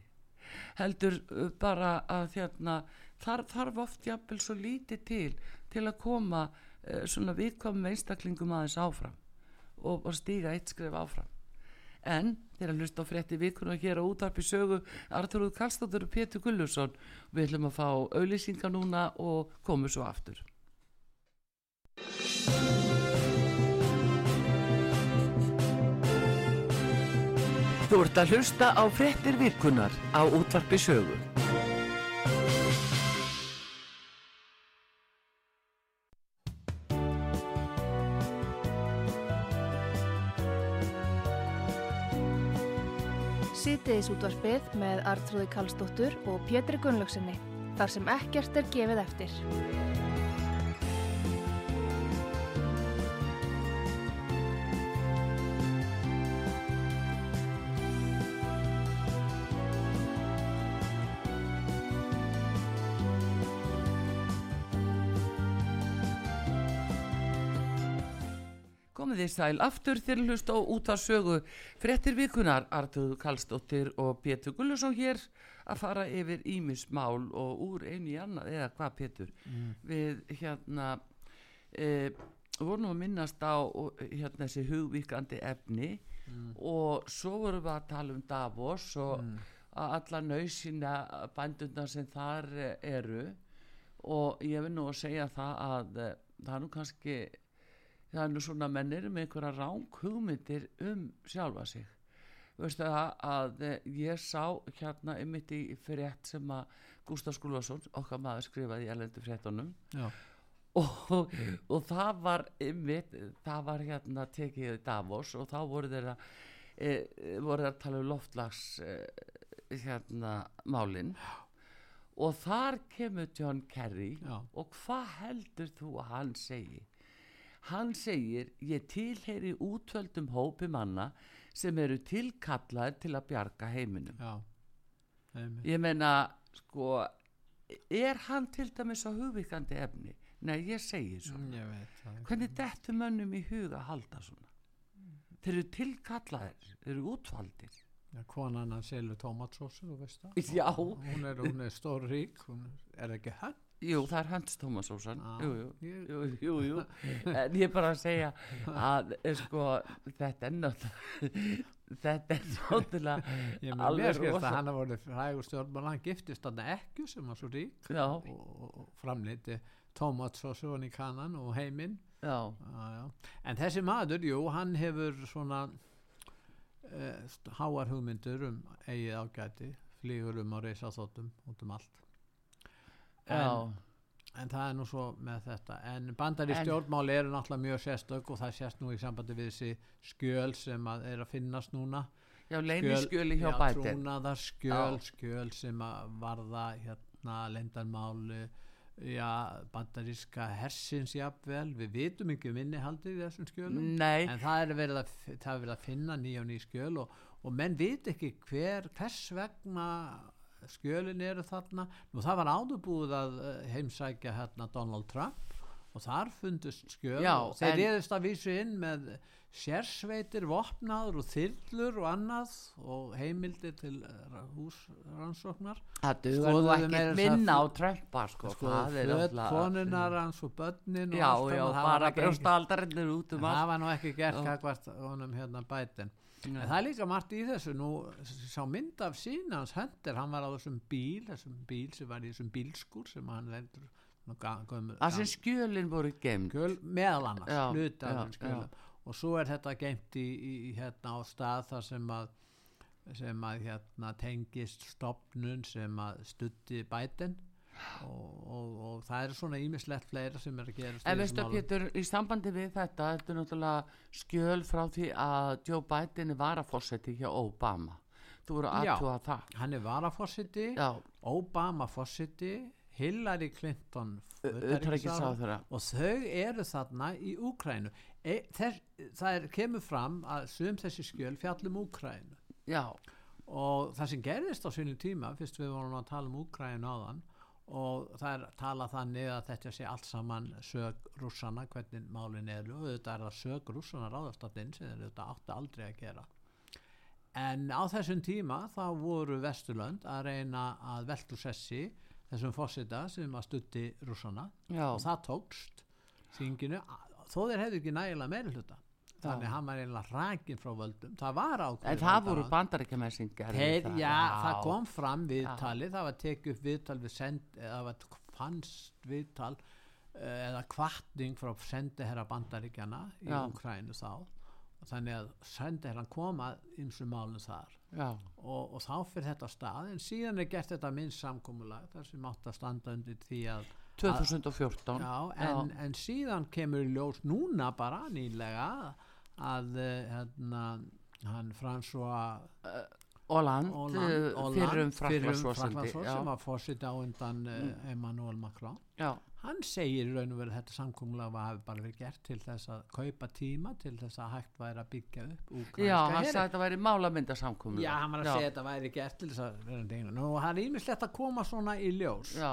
Heldur uh, bara að þérna, þar þarf oft jafnvel svo lítið til til að koma uh, svona viðkvæmum einstaklingum aðeins áfram og, og stíga eitt skref áfram. En þeir að hlusta á frétti vikuna hér á útarpi sögu Arþúruð Kallstóttur og Pétur Gullursson við ætlum að fá auðlýsingar núna og komum svo aftur. Þú ert að hlusta á fréttir vikunar á útvarpi sögu. Sýtiðis útvarpið með Artrúði Kallstóttur og Pétri Gunnlaugsinni. Þar sem ekkert er gefið eftir. Þið sæl aftur til að hlusta á út af sögu fréttir vikunar Artur Kallstóttir og Pétur Gullusson hér að fara yfir ímismál og úr einu í annað eða hvað Pétur? Við hérna e, vorum að minnast á og, hérna þessi hugvíkandi efni og svo vorum við að tala um Davos og að alla nöysina bændundar sem þar eru. Og ég vil nú að segja það að eh, það er nú kannski það er nú svona mennir með einhverja ráng hugmyndir um sjálfa sig. Veistu það að eh, ég sá hérna einmitt í frétt sem að Gustaf Skúlason okkar maður skrifaði í erlendu fréttunum. Já, og, og það var einmitt, það var hérna tekið í Davos og þá voru þeirra e, voru þeirra að tala um loftlags e, hérna málin. Og þar kemur John Kerry Já. og hvað heldur þú að hann segi hann segir ég tilheyri útvöldum hópi manna sem eru tilkallaðir til að bjarga heiminum. Já einmitt. ég meina sko er hann til dæmis á hugvíkandi efni? Nei ég segi svo. Mm, Ég veit hvernig dettur mönnum í huga að halda svona? Þeir eru tilkallaðir þeir eru útvaldir. Já, konan hann selur tómatsósu, þú veist það. Já, Hún er, hún er stór rík, hún er ekki hönd jú það er Hans Tómasósan Já, jú, jú, jú, jú, jú. En ég er bara að segja að eh, sko þetta er náttúrulega þetta er náttúrulega Ég með mér skilst að hann hafa voruð frægur stjórnmál, hann giftist þarna ekki sem var svo rík já, og, framleiti tómatsósu hann í kannan og heiminn. Já. En þessi maður, jú, hann hefur svona uh, háar hugmyndur um eigið ágæti, flýgur um á reysaþóttum út um allt. Já En, en það er nú svo með þetta. En bandari En- stjórnmáli eru náttúrulega mjög sérstök og það sést nú í sambandi við þessi skjöl sem að er að finnast núna. já, leyniskjöli hjá já, bætin trúnaðar skjöl, Já. skjöl sem að varða hérna lendarmáli já, bandaríska hersins jafnvel, við vitum ekki um innihaldið í þessum skjölum Nei, en það er verið að, er verið að finna nýja og ný skjöl og, og menn vit ekki hver, hvers vegna skjölin eru þarna. Nú það var áðurbúið að eh, heimsækja hérna Donald Trump og þar fundust skjöl. Já, og þeir eðist að vísu inn með sérsveitir, vopnaður og þyrlur og annað og heimildir til húsrannsóknar. Það meira ekki minna á Trumpa sko, sko, það er föt náttúrulega- konunar hans og börnin og Já, já, það bara ekki- brjóstaaldarinnir út um það allt. var nú ekki gert kakvart honum hérna bætin. En það er líka margt í þessu. Nú sá mynd af sínans hendur hann var á þessum bíl þessum bíl sem var í þessum bílskur sem hann lendur Það sem skjölin voru gemd meðal annars Já, já, og svo er þetta geimt í, í hérna á stað þar sem að sem að hérna tengist stopnun sem að stutti bætin og, og, og það er svona ímislegt fleira sem er að gera En veistu Pétur, í sambandi við þetta þetta er náttúrulega skjöl frá því að Joe Biden var að fórseti hjá Obama. Þú voru aðtúa það. hann er varafossiti Já, Obama fossiti Hillary Clinton og þau eru þarna í Úkrænu e, það er, kemur fram að sum þessi skjöl fjallum Úkrænu já, og það sem gerðist á sínu tíma fyrst við vorum að tala um Úkrænu áðan og það er talað þannig að þetta sé allt saman sög rússana hvernig málin eru. Og þetta er að sög rússana ráðastatinn sem þetta átti aldrei að gera. En á þessum tíma þá voru Vesturlönd að reyna að veltu sessi þessum fósita sem að stutti rússana. Já. Og það tókst þinginu, þó þeir hefðu ekki nægilega meiri hluta þannig að hann var einlega rækin frá völdum. Það var ákveður En það voru gerði Þeir, það. já, það kom fram viðtali, það var tekið upp viðtal við send, það var fannst viðtal eh, eða kvartning frá sendiherra bandaríkjana í Já. Ukrænu þá. Þannig að sendiherran koma eins og málum þar. Já, og, og þá fyrir þetta stað. En síðan er gert þetta minnst samkomulag þar sem átt að standa undir því að 2014 já, en, en síðan kemur ljós núna bara nýlega að eh, hérna, hann François Holland, Hollande- uh, fyrrum fyrrum Franklandsforsindi Frakklandsforseti sem var fórseti á undan mm. Emmanuel Macron. Já, hann segir í raun og veru þetta var hafi bara verið gert til þess að kaupa tíma til þess að hægt væri að byggja upp já, hann sagði að þetta væri málamyndasamkomur já, hann var að segja að þetta væri gert til þess að nú, það er ímislegt að koma svona í ljós. Já,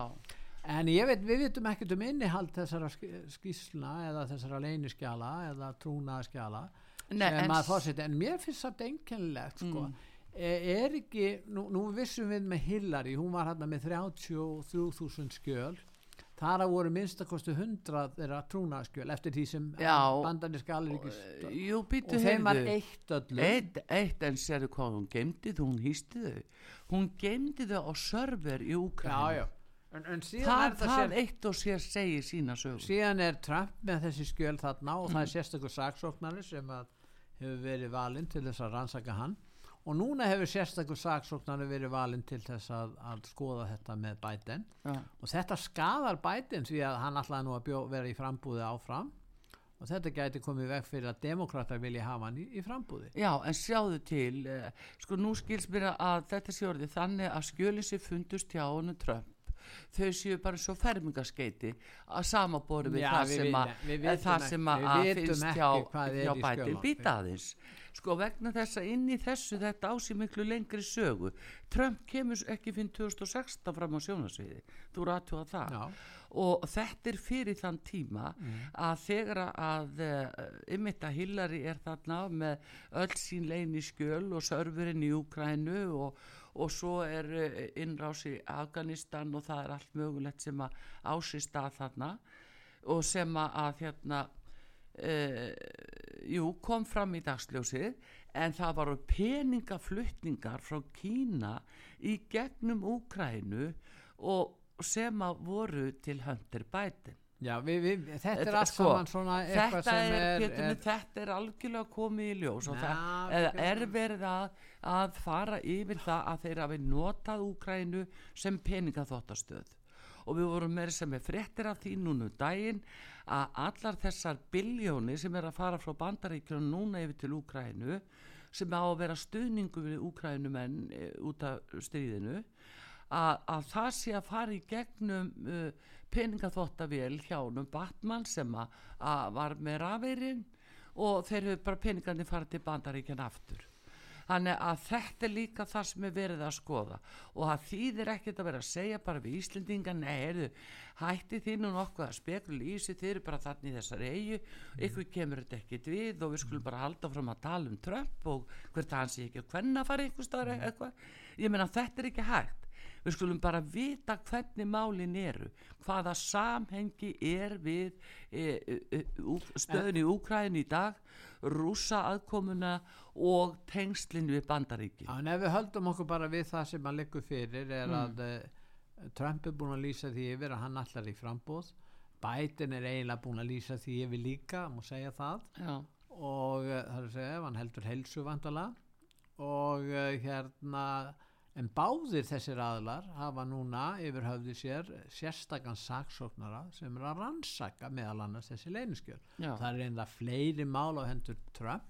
en ég veit, við vitum ekkert um innihald þessara sk- skýslna eða þessara leyniskjala eða trúnaðaskjala Nei, en fórseti, en mér finnst þetta einkennilegt sko, Mm. er, er ekki nú, nú vissum við með Hillary hún var hérna með 33.000 skjöl. Þar að voru minnstakosti 100 þeirra trúnaðaskjöl eftir því sem jú, býttu og þeim var eitt öllum Eitt, eitt, en sérðu hvað hún gemdi þau, hún hýsti þau hún gemdi þau á server í já. En, en það, það það sér, eitt og sér segir sína sögur síðan er Trump með þessi skjöl þarna og það er sérstakur saksóknari sem hefur verið valinn til þess að rannsaka hann. Og núna hefur sérstakur saksóknari verið valinn til þess að, að skoða þetta með Biden. Já. og þetta skadar Biden því að hann ætlaði nú að bjó, vera í frambúði áfram. Og þetta gæti komið veg fyrir að demokrata vilja hafa hann í, í frambúði Já, en sjáðu til, uh, sko nú skils mér að þetta sé orðið þannig að skjölið sér fundust hjá honum Trump þau séu bara svo fermingaskeiti að samabóri við Já, það við sem að við eh, það sem að að finnst hjá, hjá í bæti skjölunum. býta aðeins. Sko vegna þess að inn í þessu þetta á sér miklu lengri sögu. Trump kemur ekki fyrir 2016 fram á sjónasviði, þú rættu að það. Já. og þetta er fyrir þann tíma að þegar að ymmit að Hillary er þarna með öll sín leini skjöl og serverinn í Úkrænu og, og svo er eh, innrás í Afganistan og það er allt mögulegt sem að ásist að þarna. Og sem að, hérna uh, jú, kom fram í dagsljósið en það varu peningaflutningar frá Kína í gegnum Úkrænu og sem að voru til Hunter Biden Já, við, við, þetta er allt Sko, saman svona þetta er, er, Pétur, er þetta er algjörlega komið í ljós og það er, er verið að, að fara yfir það að þeir hafi notað Úkrænu sem peningaþóttastöð og við vorum meira sem er fréttir af því núna um daginn að allar þessar biljóni sem er að fara frá bandaríkjunum núna yfir til Úkrænu sem á að vera stuðningu við Úkrænumenn e, út af stríðinu að, að það sé að fara í gegnum uh, peningaþóttavél hjá húnum Batman sem að, að var með rafeirinn og þeir hefur bara peningandi farið til bandaríkjan aftur. Þannig að þetta er líka það sem er verið að skoða og það þýðir ekkert að vera að segja bara við Íslendinga nei, hætti nú nokkuð að spekula í sig, þið eru bara þannig í þessari eigu, ykkur kemur þetta ekkert við og við skulum bara halda fram að tala um Trump og hvert hann sé ekki að hvenna fara ykkur staðar eitthvað, ég meina þetta er ekki hægt við skulum bara vita hvernig málin eru hvaða samhengi er við e, e, e, stöðun í Úkræðin í dag rúsa aðkomuna og tengslinn við bandaríki en ef við höldum okkur bara við það sem að liggur fyrir er Mm. að uh, Trump er búin að lýsa því yfir að hann allar í frambóð Biden er eiginlega búin að lýsa því yfir líka, má segja það. Já, og uh, það er að segja ef hann heldur heilsu vandala og uh, hérna en báðir þessir aðlar hafa núna yfir höfði sér sérstakann saksóknara sem er að rannsaka meðal annars þessi leyniskjöl. Já. það er einlega fleiri mál á hendur Trump.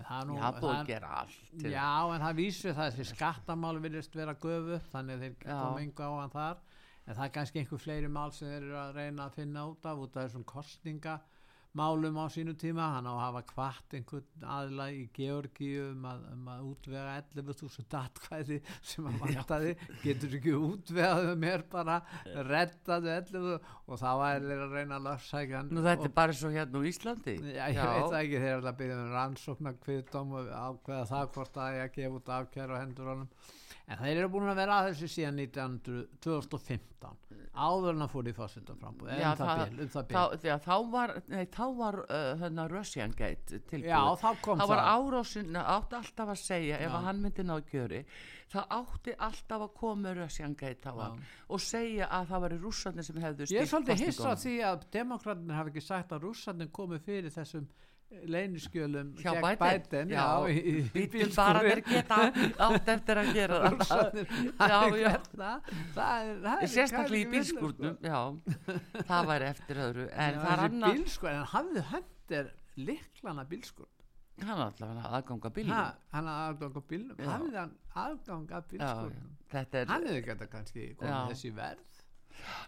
En það nú já, búið að er- gera allt Já, en það vísir það þessi skattamál virðist vera göfu þannig að þeir koma engu á hann þar. En það er kannski einhver fleiri mál sem þeir eru að reyna að finna út af út af þessum kostningamálum á sínu tíma. Hann á að hafa kvart einhvern aðla í Georgíu um að, um að útvega 11.000 atkvæði sem að vantaði. Getur ekki útvegaðu mér bara rettaðu 11 og þá er þeir að reyna að löfsækja hann. Nú þetta er bara svo hérna á Íslandi. Já, ég veit það ekki, þeir eru að byrja um rannsóknar kviðdóm og ákveða það hvort það er að gefa út afkæru á hendur honum en þeir eru búin að vera að þessu síðan 1900 2015 áður en að fór í fósita frambúð Já, um það bil, um það þá, að þá var, nei, þá var uh, hérna Russian Gate tilbúið Já, þá kom þá var það. árásin, átti alltaf að segja ef Já. að hann myndi ná gjöri það átti alltaf að koma Gate á hann og segja að það var rússarnir sem hefðu Ég er svolítið hissa á kosningunum. því að demokraterna hafi ekki sagt að rússarnir komið fyrir þessum leyniskjölum hjá Biden, býtum bara þeir geta átt eftir að gera það. Já, já, það. Er- sérstaklega í bílskúrnum já, það væri eftir öðru en Já, það er annað bílskur, en hafði hendur liklana bílskur hann allavega aðganga ha, bílum hann hafði aðgang á bílnum. Hafði hann aðgang að já, bílskurnum þetta er hann hefði geta kannski komið þessi verð.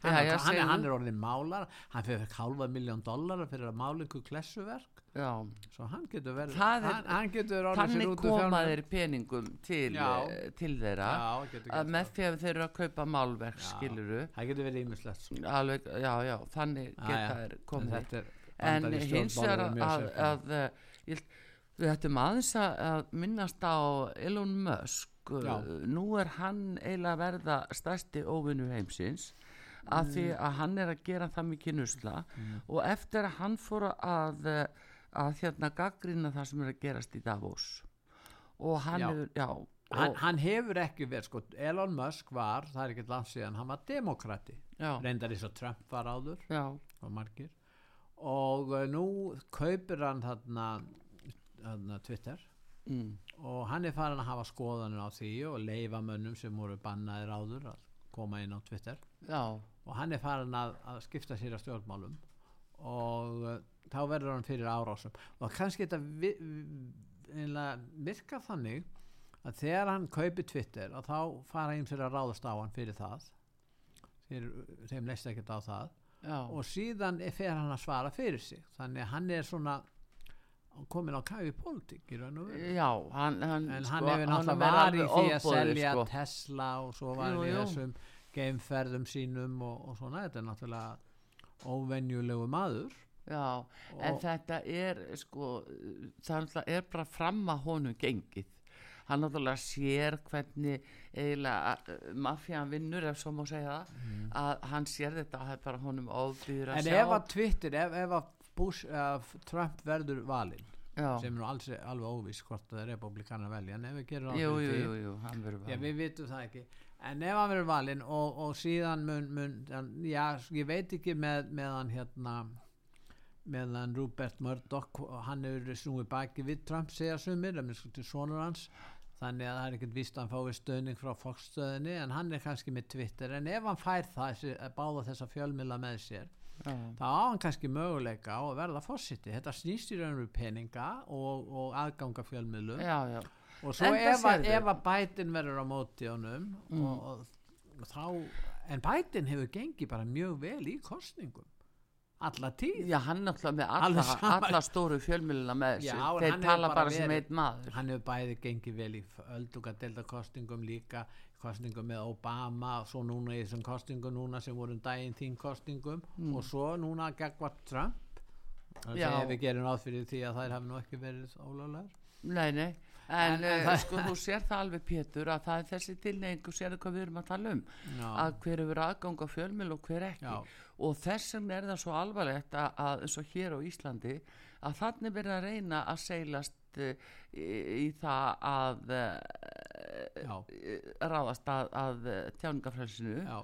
Hann, já, hann, hann er orðin málar. Hann fyrir halva miljón dollara fyrir að mála einhver klessuverk já, svo hann getur verið er- hann, hann getur þannig út úr koma fjármálum. þeir peningum til, eh, til þeirra. Já, getur gert að með því að þeir eru að kaupa málverk skiluru getur alveg, já, já, þannig geta þeir En komið er en bandarísk hins eru að, að, að eh, ég, við ættum aðeins að, að minnast á Elon Musk. Já. nú er hann eiginlega að verða stærsti óvinnur heimsins af því Mm. að hann er að gera það mikið nusla. Og eftir að hann fór að að hérna gaggrina það sem er að gerast í Davos. Og hann Já. hefur, já hann, og, hann hefur ekki verið sko, Elon Musk var, það er ekki langt síðan hann var demokrati, já, reyndar eins og Trump var áður. Já, og margir. Og uh, nú kaupir hann þarna, þarna Twitter. Mm, og hann er farin að hafa skoðanir á því og leifa mönnum sem voru bannaðir áður að koma inn á Twitter. Já. Og hann er farin að, að skipta sér að stjórnmálum. Og uh, þá verður hann fyrir árásum. Og kannski þetta vi, vi, virka þannig að þegar hann kaupi Twitter að þá fara einn fyrir að ráðast á hann fyrir það þeir, þeim leist ekkert á það já, og síðan er- fer hann að svara fyrir sig. Þannig að hann er svona komin á kafi pólitík í raun og veru. Já hann, hann, en sko, hann hefur er náttúrulega alveg var í því að selja sko. Tesla og svo var hann í þessum geimferðum sínum og, og svona, þetta er náttúrulega óvenjulegu maður Já, en þetta er sko, það er bara fram að honum gengið. Hann náttúrulega sér hvernig eiginlega uh, mafjan vinnur ef svo má segja það að hann sér þetta að það er bara honum ofbýður að Mm. en sjá. ef að Twitter, ef, ef að Bush, ef Trump verður valinn já, sem er nú alls, alveg óvís hvort það er republikanar velja en ef við gerum jú, jú, jú, jú, hann verður Já, valinn. við vitum það ekki. En ef hann verður valinn og, og síðan mun, mun já, ég veit ekki með, með hann hérna með hann Rupert Murdoch hann hefur snúið baki við Trump segja sumir, sonur hans. Þannig að það er ekkert víst að hann fái stöðning frá Fox-stöðinni en hann er kannski með Twitter. En ef hann fær það þessi, báða þessa fjölmila með sér já, þá á hann kannski möguleika á að verða fórsiti þetta snýst í raun og veru peninga og, og aðganga fjölmiðlu já, já. Og svo ef, að- að bætin verður á móti honum Mm. og, og þá en bætin hefur gengið bara mjög vel í kostningum alla tíð Já, hann náttúrulega með alla, alla stóru fjölmjöluna með Já, þessu. en Þeir tala bara bara sem einn maður. hann hefur bæði gengið vel í öldungadelda kostingum líka kostingum með Obama svo núna í þessum kostingum núna sem voru um daginn þín kostingum og svo núna gegvart Trump það Mm. Já. segja við gerum ráð fyrir því að þær hafi nú ekki verið ólöglegar Nei, nei, en, En- það- sko þú sér það alveg Pétur að það er þessi tilneyingu, sér hvað við erum að tala um Já. að hver hefur aðgang á fjölmjöl og hver ekki Já. Og þess vegna er það svo alvarlegt að, að eins og hér á Íslandi að þannig verið að reyna að seilast uh, í, í það að uh, já, ráðast að, að tjáningafrælsinu já,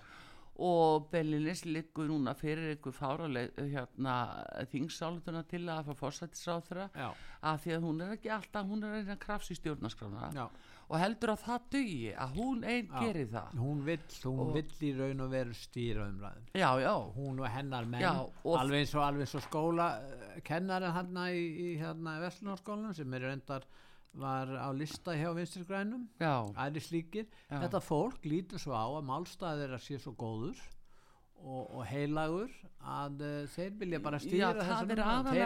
og Bellinis liggur núna fyrir ykkur fáraleg hérna, þingsáletuna til að fá fórsættisráþra já, að því að hún er ekki alltaf, hún er að krafsa í stjórnarskrána. Já. Og heldur að það dugi að hún einn Já. geri það. hún vill, hún Og- vill í raun og veru stýra umræðum. Já, já, hún og hennar menn Já, og- alveg eins og, alveg eins og skóla uh, kennarinn hann í, í hérna Vestlunarskólanum sem er reyndar var á lista hjá vinstri grænum. Já, aðri slíkir. Þetta fólk lítur svo á að málstæðir að sé svo góður og, og heilagur að uh, þeir vilja bara stýra þessum þeir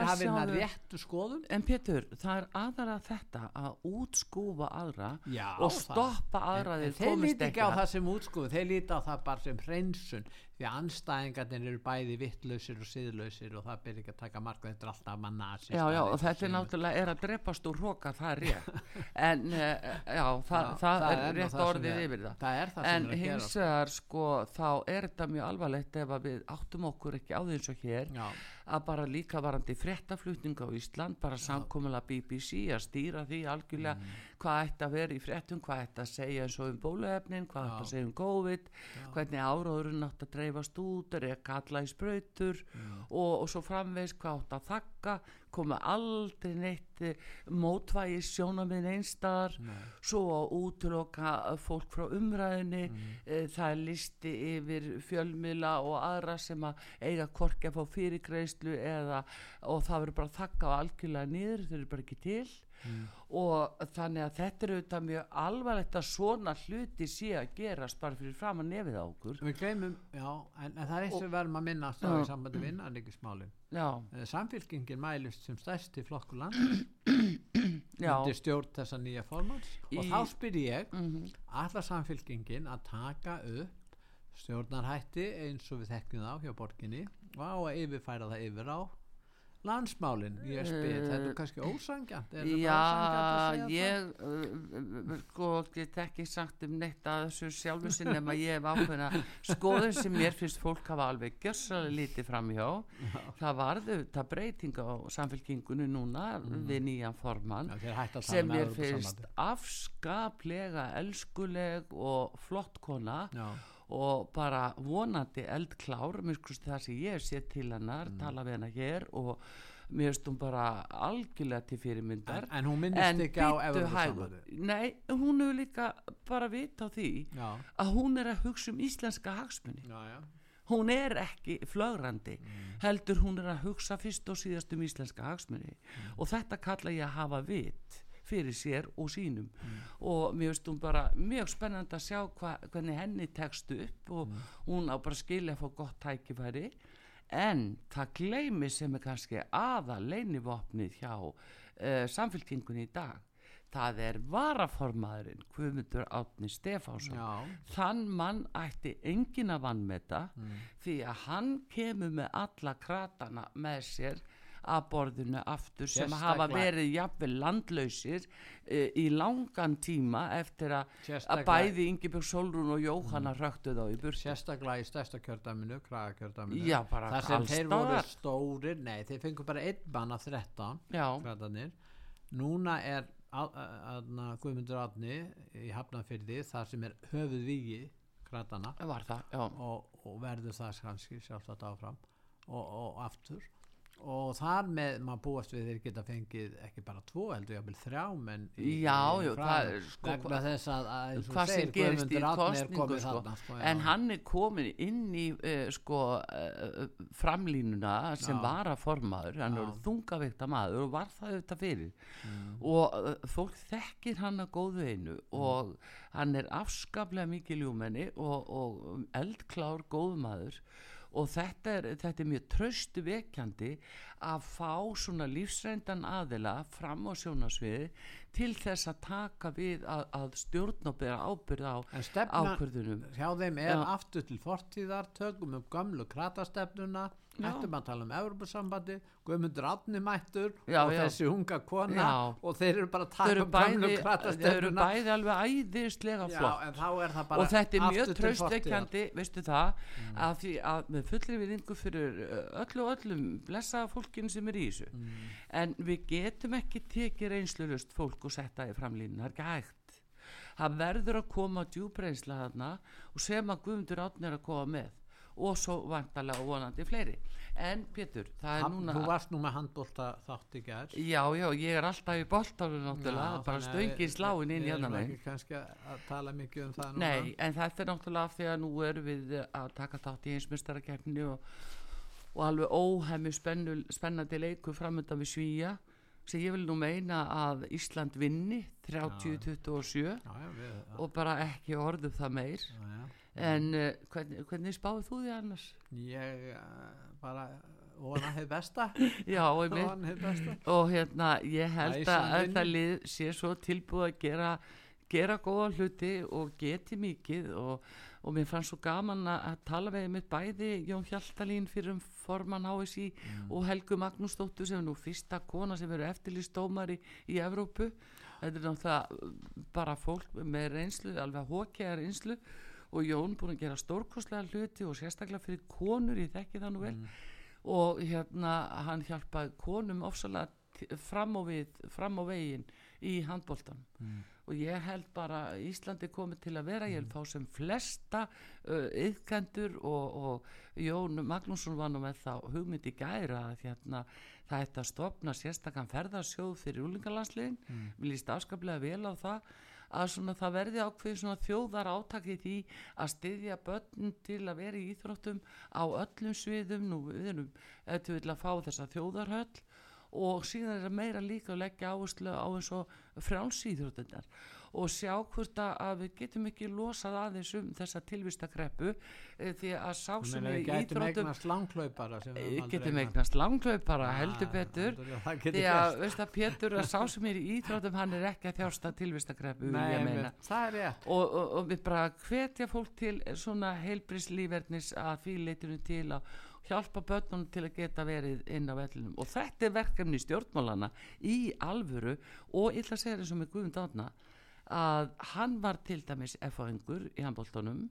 hafi hérna réttu skoðun. En Pétur það er aðalega þetta að útskúfa aðra Já, og stoppa aðra en, þeir líti ekki á það sem útskúð þeir líti á það bara sem hreinsun því að anstæðingarnir eru bæði vittlausir og siðlausir og það byrja ekki að taka marka þetta er alltaf manna Já, já, og þetta er náttúrulega er að drepast úr hróka, það er rétt. En uh, já, það, Já, það, er er rétt orðið er- yfir það. það er það en að hins vegar sko þá er þetta mjög alvarlegt ef að við áttum okkur ekki á því eins og hér. Já. Að bara líka varandi fréttaflutning á Ísland bara samkomulega BBC að stýra því algjörlega Mm. hvað ætti að vera í fréttum hvað ætti að segja eins og um bóluefnin hvað ætti að segja um COVID hvernig áráðurinn átti að dreifast út er að kalla í sprautur Mm. og, og svo framvegs hvað átti að þakka koma aldrei neitt eh, mótvægi sjónaminn einstaðar svo að útloka fólk frá umræðinni mm. það er listi yfir fjölmila og aðra sem að eiga korki að fá fyrirgreislu eða og það verður bara þakka á algjörlega niður þau eru bara ekki til og þannig að þetta er auðvitað mjög alvarlegt að svona hluti sé að gerast bara fyrir fram að nefið á okkur. Við gleymum, já, en, en það er eitt sem verðum að minna á í sambandi við innanríkismálin. Já, samfélkingin mælist sem stærsti flokkur land undir stjórn þessa nýja formans og Í- þá spyr ég Mhm. allar samfélkingin að taka upp stjórnarhætti eins og við þekkjum þá hjá borginni? Og að yfirfæra það yfir á landsmálin ég spyr, þetta er kannski ósangjant er Já, ósanngjarnt að segja ég uh, sko get ekki sagt um neitt að þessu sjálfu sinn nema ég hef ákveðna skoðun sem mér finnst fólk hafa alveg gjössalega lítið framhjá. Það varðu það breyting á samfélkingunni núna við nýjan formann Já, að sem um mér finnst afskaplega elskuleg og flott kona. Já. Og bara vonandi eldklár mér sko það sem ég sé til hennar Mm. tala við hennar hér og mér hún bara algjörlega til fyrirmyndar. En- en hún minnist ekki á nei, hún hefur líka bara vita á því Já. að hún er að hugsa um íslenska hagsmunni Já, já. hún er ekki flögrandi heldur hún er að hugsa fyrst og síðast um íslenska hagsmunni og þetta kalla ég að hafa vit fyrir sér og sínum. Og mér finnst hún bara mjög spennandi að sjá hva, hvernig henni tekst upp og hún á bara skilja að fá gott tækifæri. En það gleymi sem er kannski aða leinivopnið hjá uh, samfélkingunni í dag. Það er varaformaðurinn Guðmundur Átni Stefánsson. Já. þann mann ætti engin að vannmeta því að hann kemur með alla kratana með sér að borðinu aftur sem hafa verið jafnvel landlausir e, í langan tíma eftir að, að bæði Ingibjörg Solrún og Jóhanna röktu þá í burtu. Sérstaklega í stærsta kjördæminu kragakjördæminu. Já, bara þar sem þeir voru stórir nei, þeir fengu bara einn mann af 13 Já. kratarnir. Núna er Guðmundur Átni í Hafnarfyrði þar sem er höfuð það, já, og, og verður það kannski sjálfsagt áfram og, og aftur og þar með maður búast við þeir geta fengið ekki bara tvo heldur jáfnvel þrjá menn í, Já, fræðum. það er sko- vegna þess að, að eins og segir, Guðmundur Árni er komið sko. þarna, sko, já. en hann er komin inn í uh, sko uh, framlínuna sem Já. var að formaður hann Já. er þungaveikta maður og var það auðvitað fyrir Mm. og uh, fólk þekkir hann að góðu einu og hann er afskaplega mikið ljúmenni og, og eldklár góðu maður og þetta er, þetta er mjög tröstu vekjandi að fá svona lífsreindan aðila fram á sjónasviði til þess að taka við að, að stjórn og bera ábyrð á ákvörðunum hjá þeim er Já. aftur til fortíðar tökum um gömlu kratastefnuna. Ættum að tala um Evropasambandi Guðmundur Átni mættur Já, og já. þessi unga kona Já. og þeir eru bara að taka um gömlu bæði, þau eru bæði alveg æðislega flott. en þá er það bara og þetta er mjög traustveikjandi veistu það, að því að með fullri viðingu fyrir öllu og öllum blessaða fólkinu sem er í þessu. En við getum ekki tekið reynslulust fólk og setja í framlínu, það er ekki hægt. Það verður að koma djúbreynsla þarna og sem að Guðmundur Átni er að koma með og svo vantarlega og vonandi fleiri. En Pétur, það er Hann- núna Þú varst nú með handbólta þátt í gær. Já, já, ég er alltaf í boltanum náttúrulega, Já, bara stöngin sláin inn við hérna erum megin ekki kannski að tala mikið um það núna. Nei, en þetta er náttúrulega af því að nú erum við að taka þátt í einsmestarakeppni og, og alveg óhemmi spennandi leiku framöndan við Svíja sem ég vil nú meina að Ísland vinni 30-27 já, já, við, og bara ekki orðum það meir. Já, já. en uh, hvernig, hvernig spáðu þú því annars? ég uh, bara vona hefur besta. Já, og, hefur besta. Og hérna ég held Að að, það lið sé svo tilbúið að gera gera góða hluti og geti mikið og, og mér fannst svo gaman að, tala við mitt bæði Jón Hjaltalín fyrir um formann HSI og Helgu Magnúsdóttur sem er nú fyrsta kona sem verður eftirlýstómari í Evrópu. Þetta er náttúrulega bara fólk með reynslu, alveg hókjaðar reynslu. Og Jón búin að gera stórkostlega hluti og sérstaklega fyrir konur, ég þekki það nú vel. Og hérna hann hjálpaði konum ofsalega fram á við, fram á veginn í handbóltan og ég held bara Íslandi komið til að vera, ég vil fá sem flesta uh, yðkendur og, og Jón Magnússon var nú með þá hugmyndi gæra að hérna, það ætti að stopna sérstakann ferðarsjóð fyrir úlingalandsliðin, mm. við líst afskaplega vel á það að svona það verði ákveðin svona þjóðar átakið í að styðja börn til að vera í íþróttum á öllum sviðum, nú við erum eftir að fá þessa þjóðarhöll og síðan er það meira líka að leggja áherslu á eins og frjálsýþróttunar og sjá hvort að- við getum ekki losað aðeins um þessa tilvistakreppu eh, því að sá sem við í gætum íþróttum eignast langklaupara eh, getum eignast. Ah, heldur betur. því að veist að Pétur að sá sem er í íþróttum hann er ekki að þjásta tilvistakreppu og, og, og við bara hvetja fólk til svona heilbrislífernis að því leitunum til að hjálpa börnunum til að geta verið inn á vellinum. Og þetta er verkefni stjórnmálana í alvöru og ætla að segja þessum með Guðmund Átna að hann var til dæmis F-fáingur í handbóltunum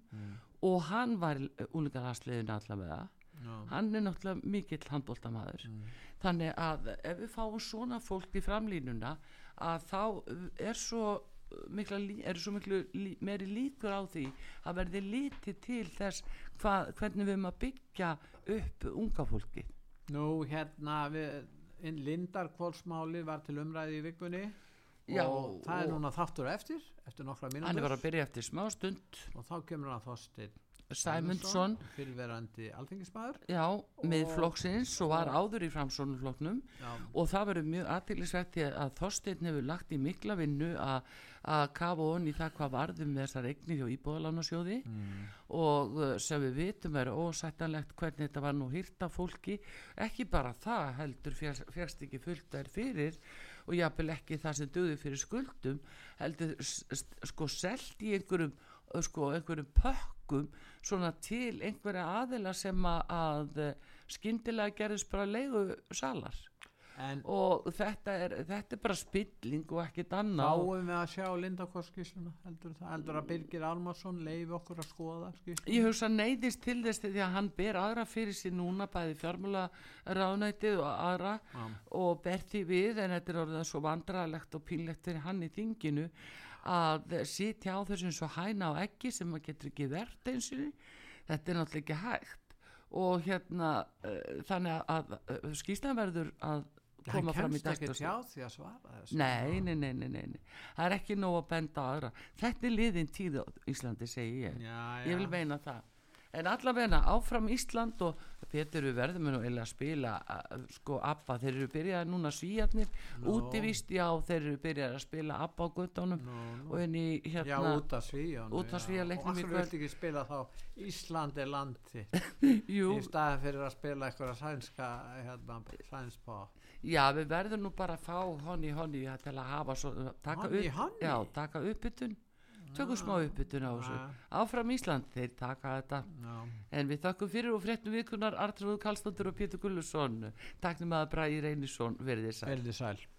og hann var úlingarhansliðinu allavega. Já. hann er náttúrulega mikill handbóltamaður þannig að ef við fáum svona fólk í framlínuna að þá er svo mikla, lí- eru svo miklu meiri líkur á því að verði lítið til þess hva, hvernig við erum að byggja upp unga fólki Nú hérna við, inn Lindarkvólsmáli var til umræði í vikunni. Já, og það er og- núna þáttur eftir eftir nokkra hann er bara mínútur að byrja eftir smá stund. Og þá kemur hann Þorsteinn Sæmundsson. Fyrirverandi alþingismæður já, miðflokksins og var áður í framsónuflokknum og það verður mjög aðtillisvegt því að Þorsteinn hefur lagt í mikla vinnu að að kafa on í það hvað varðum þessar eignir hjá íbúðalánasjóði mm. og uh, sem við vitum er ósættanlegt hvernig þetta var nú hýrta fólki ekki bara það heldur fjast ekki fullt er fyrir og jáfnvel ekki það sem döði fyrir skuldum heldur sko selt í einhverjum uh, sko einhverjum pökkum svona til einhverja aðila sem að, að skyndilega gerðist bara leigu salar en og þetta er, þetta er bara spilling og ekkit annað. fáum við að sjá Lindarkvólskísluna heldur, heldur að Birgir Almarsson leiði okkur að skoða skýrsluna? Ég hugsa neyðist til þess því að hann ber aðra fyrir sér núna bæði fjármjöla ráðnætið og aðra Já. og ber því við en þetta er orðið svo vandrarlegt og pínlegt fyrir hann í þinginu að sitja á þessum svo hæna á ekki sem maður getur ekki verðt eins og þetta er náttúrulega ekki hægt. Og hérna uh, þannig að, uh, skýslan verður að koma fram í kemst ekki tjá því að svara þessu Nei, nei, nei, nei, nei, nei. Það er ekki nóg að benda á aðra. Þetta er liðin tíð Íslandi, segi ég. Já, Ég vil já. meina það. En allavega áfram Ísland og Pétur við verðum nú eiginlega að spila að, sko ABBA, þeir eru byrjað núna svíjarnir, Nú. útivist, já, þeir eru byrjað að spila ABBA á guttunum Nú, nú. og inn í Já, hérna, út af svíjan út af Svíaleiknum í Og akkur viltu ekki spila þá Ísland er landi í staðin fyrir að spila eitthvað sænska hérna, sænspá já, við verðum nú bara að fá honni, honni til að hafa svo, taka upp, já, taka uppbytun, tökum smá uppbytun á þessu. Já. Áfram Ísland, þeir taka þetta. Já, En við þakkum fyrir og fréttum vikunar Artrúð Kallstóttur og Pétur Gullusson Taknum að Bræði Reynisson veldi sæl